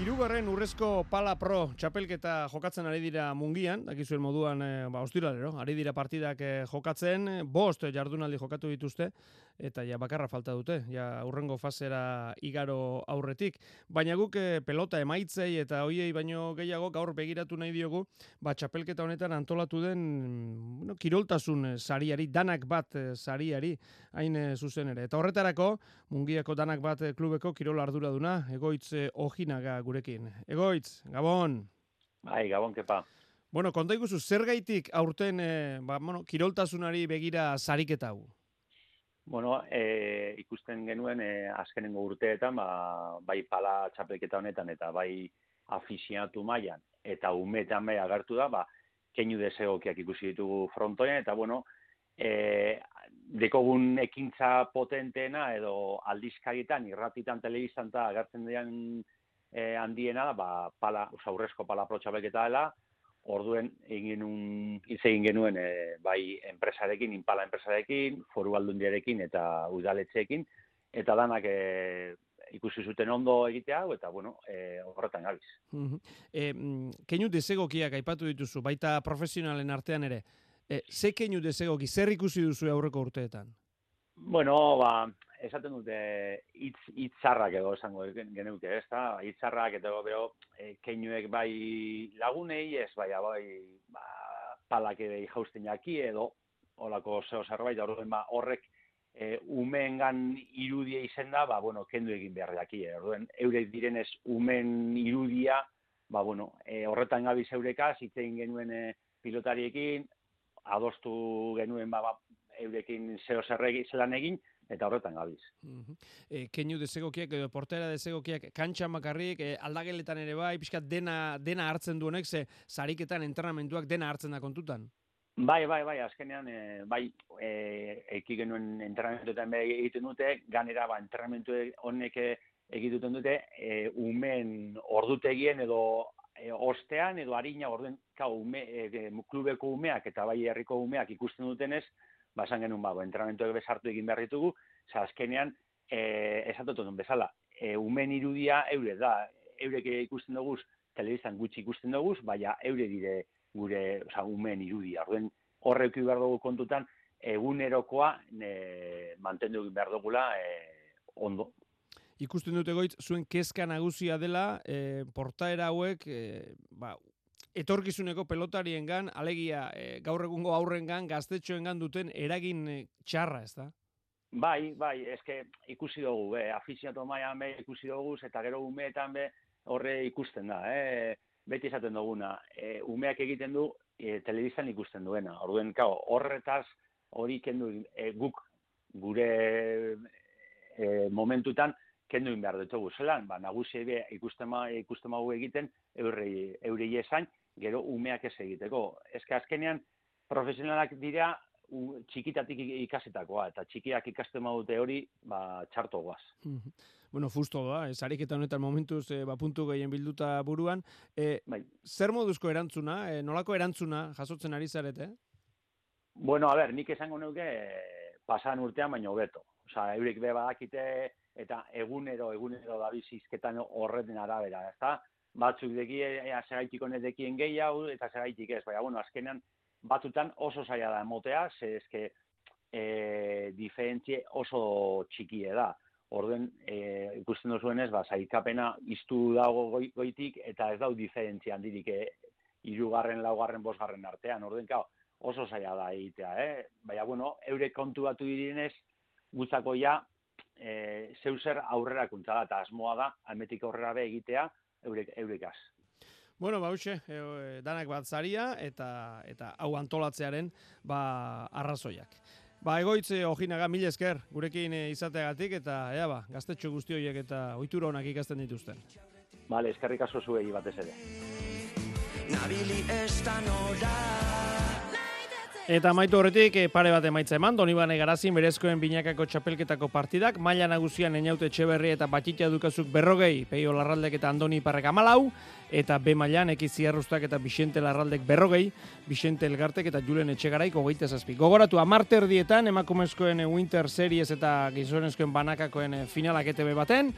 Hirugarren urrezko Pala Pro txapelketa jokatzen ari dira mungian, dakizuen moduan, e, ba, ostiralero, ari dira partidak eh, jokatzen, bost jardunaldi jokatu dituzte, eta ja bakarra falta dute, ja urrengo fasera igaro aurretik. Baina guk eh, pelota emaitzei eta hoiei baino gehiago gaur begiratu nahi diogu, ba, txapelketa honetan antolatu den bueno, kiroltasun eh, sariari, danak bat eh, sariari, hain zuzen ere. Eta horretarako, mungiako danak bat klubeko kirol arduraduna, egoitz ojinaga gurekin. Egoitz, Gabon! Bai, gabon, kepa. Bueno, konta iguzu, zer gaitik aurten eh, ba, bueno, kiroltasunari begira sariketa hau? Bueno, e, ikusten genuen e, azkenengo urteetan, ba, bai pala txapelketa honetan eta bai afiziatu mailan eta umetan bai agertu da, ba, keinu desegokiak ikusi ditugu frontoien, eta bueno, e, dekogun ekintza potenteena edo aldizkarietan, irratitan, telebistan eta agertzen dian e, handiena ba, pala, oza, aurrezko pala pro txapelketa dela, orduen egin hitz egin genuen e, bai enpresarekin, inpala enpresarekin, foru aldundiarekin eta udaletxeekin, eta danak e, ikusi zuten ondo egitea hau, eta bueno, e, horretan gabiz. E, keinu desegokiak aipatu dituzu, baita profesionalen artean ere. E, ze keinu desegoki, zer ikusi duzu aurreko urteetan? Bueno, ba, esaten dute hitz hitzarrak edo esango genuke, ez da? Hitzarrak eta bero e, keinuek bai lagunei, ez bai bai ba, palak ere jausten jaki edo holako zeo zerbait, orduan ba horrek e, umeengan irudia izen da, ba, bueno, kendu egin behar jaki, eh? orduan eurek direnez umen irudia, ba, bueno, e, horretan gabiz eurekaz, hitz egin genuen e, pilotariekin, adostu genuen ba, ba eurekin zeo zerregi zelan egin, eta horretan gabiz. Mhm. E, keinu desegokiak edo portera desegokiak kantxan bakarrik, e, aldageletan ere bai, pixkat dena, dena hartzen du honek, ze sariketan entrenamenduak dena hartzen da kontutan. Bai, bai, bai, azkenean, e, bai, e, eki genuen entrenamentuetan be egiten dute, ganera, ba, entrenamentu honek egiten dute, e, umen ordutegien edo e, ostean edo harina orduen ka ume e, klubeko umeak eta bai herriko umeak ikusten dutenez, ba esan genuen ba, entrenamentuak bezartu egin behar ditugu, za azkenean eh esatutun bezala, e, umen irudia eure da, eurek ikusten dugu telebistan gutxi ikusten dugu, baina eure dire gure, osea, umen irudia. Orduen horrek behar dugu kontutan egunerokoa e, mantendu egin behar dugula e, ondo. Ikusten dute goitz, zuen kezka nagusia dela, e, portaera hauek, e, ba, etorkizuneko pelotariengan, alegia e, gaur egungo aurrengan, gaztetxoengan duten eragin e, txarra, ez da? Bai, bai, eske ikusi dugu, be, afiziatu maian be ikusi dugu, eta gero umeetan be horre ikusten da, eh? beti esaten duguna, e, umeak egiten du e, telebistan ikusten duena. Orduen, kao, horretaz hori kendu e, guk gure e, momentutan kendu behar ditugu zelan, ba, nagusi ikusten ma, ikusten magu egiten eurrei, eurei esain, gero umeak ez egiteko. Ezke azkenean, profesionalak dira u, txikitatik ikasetakoa, eta txikiak ikasten dute hori, ba, txarto guaz. Bueno, fusto da, ez ariketa honetan momentuz e, ba, puntu gehien bilduta buruan. E, bai. Zer moduzko erantzuna, e, nolako erantzuna jasotzen ari zarete? Bueno, a ber, nik esango neuke pasan urtean baino hobeto. Osa, eurek be badakite eta egunero, egunero dabiz izketan horreten arabera, ezta? Batzuk deki, ea, segaitik honedekien gehiago, eta segaitik ez, baina, bueno, azkenean, batutan oso zaila da emotea, ze eske e, diferentzie oso txikie da. Orduen e, ikusten duzuenez, ba, zailkapena iztu dago goi, goitik eta ez dau diferentzia handirik e, irugarren, laugarren, bosgarren artean. Orduen, kao, oso zaila da egitea, eh? Baina, bueno, eure kontu batu direnez, gutzako ja, e, zeuzer aurrera kuntza da, eta asmoa da, almetik aurrera be egitea, eurek, eurekaz. Bueno, bauxe, e, danak bat zaria eta eta hau antolatzearen ba arrazoiak. Ba, egoitze ojinaga mil esker gurekin e, izateagatik eta ea ba, gaztetxo guzti horiek eta ohitura onak ikasten dituzten. Vale, eskerrik asko zuei batez ere. Nabili esta nora Eta maitu horretik eh, pare bat emaitza eman, Donibane Garazin berezkoen binakako txapelketako partidak, maila nagusian eniaute etxeberri eta batxitea dukazuk berrogei, peio larraldek eta andoni parrek amalau, eta B mailan ekizi arrustak eta Bixente larraldek berrogei, Bixente elgartek eta Julen etxegaraik hogeita zazpi. Gogoratu, amarter dietan, emakumezkoen eh, Winter Series eta gizonezkoen banakakoen eh, finalak ETV baten,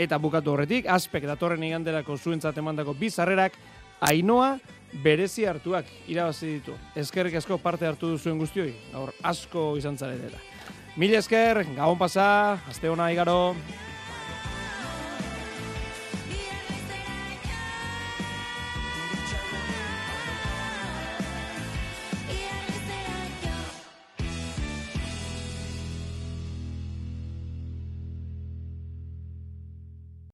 Eta bukatu horretik, aspek datorren iganderako zuentzat emandako bizarrerak, ainoa berezi hartuak irabazi ditu. Eskerrik asko parte hartu duzuen guztioi, gaur asko izan zaretela. Mil esker, gabon pasa, aste hona igaro.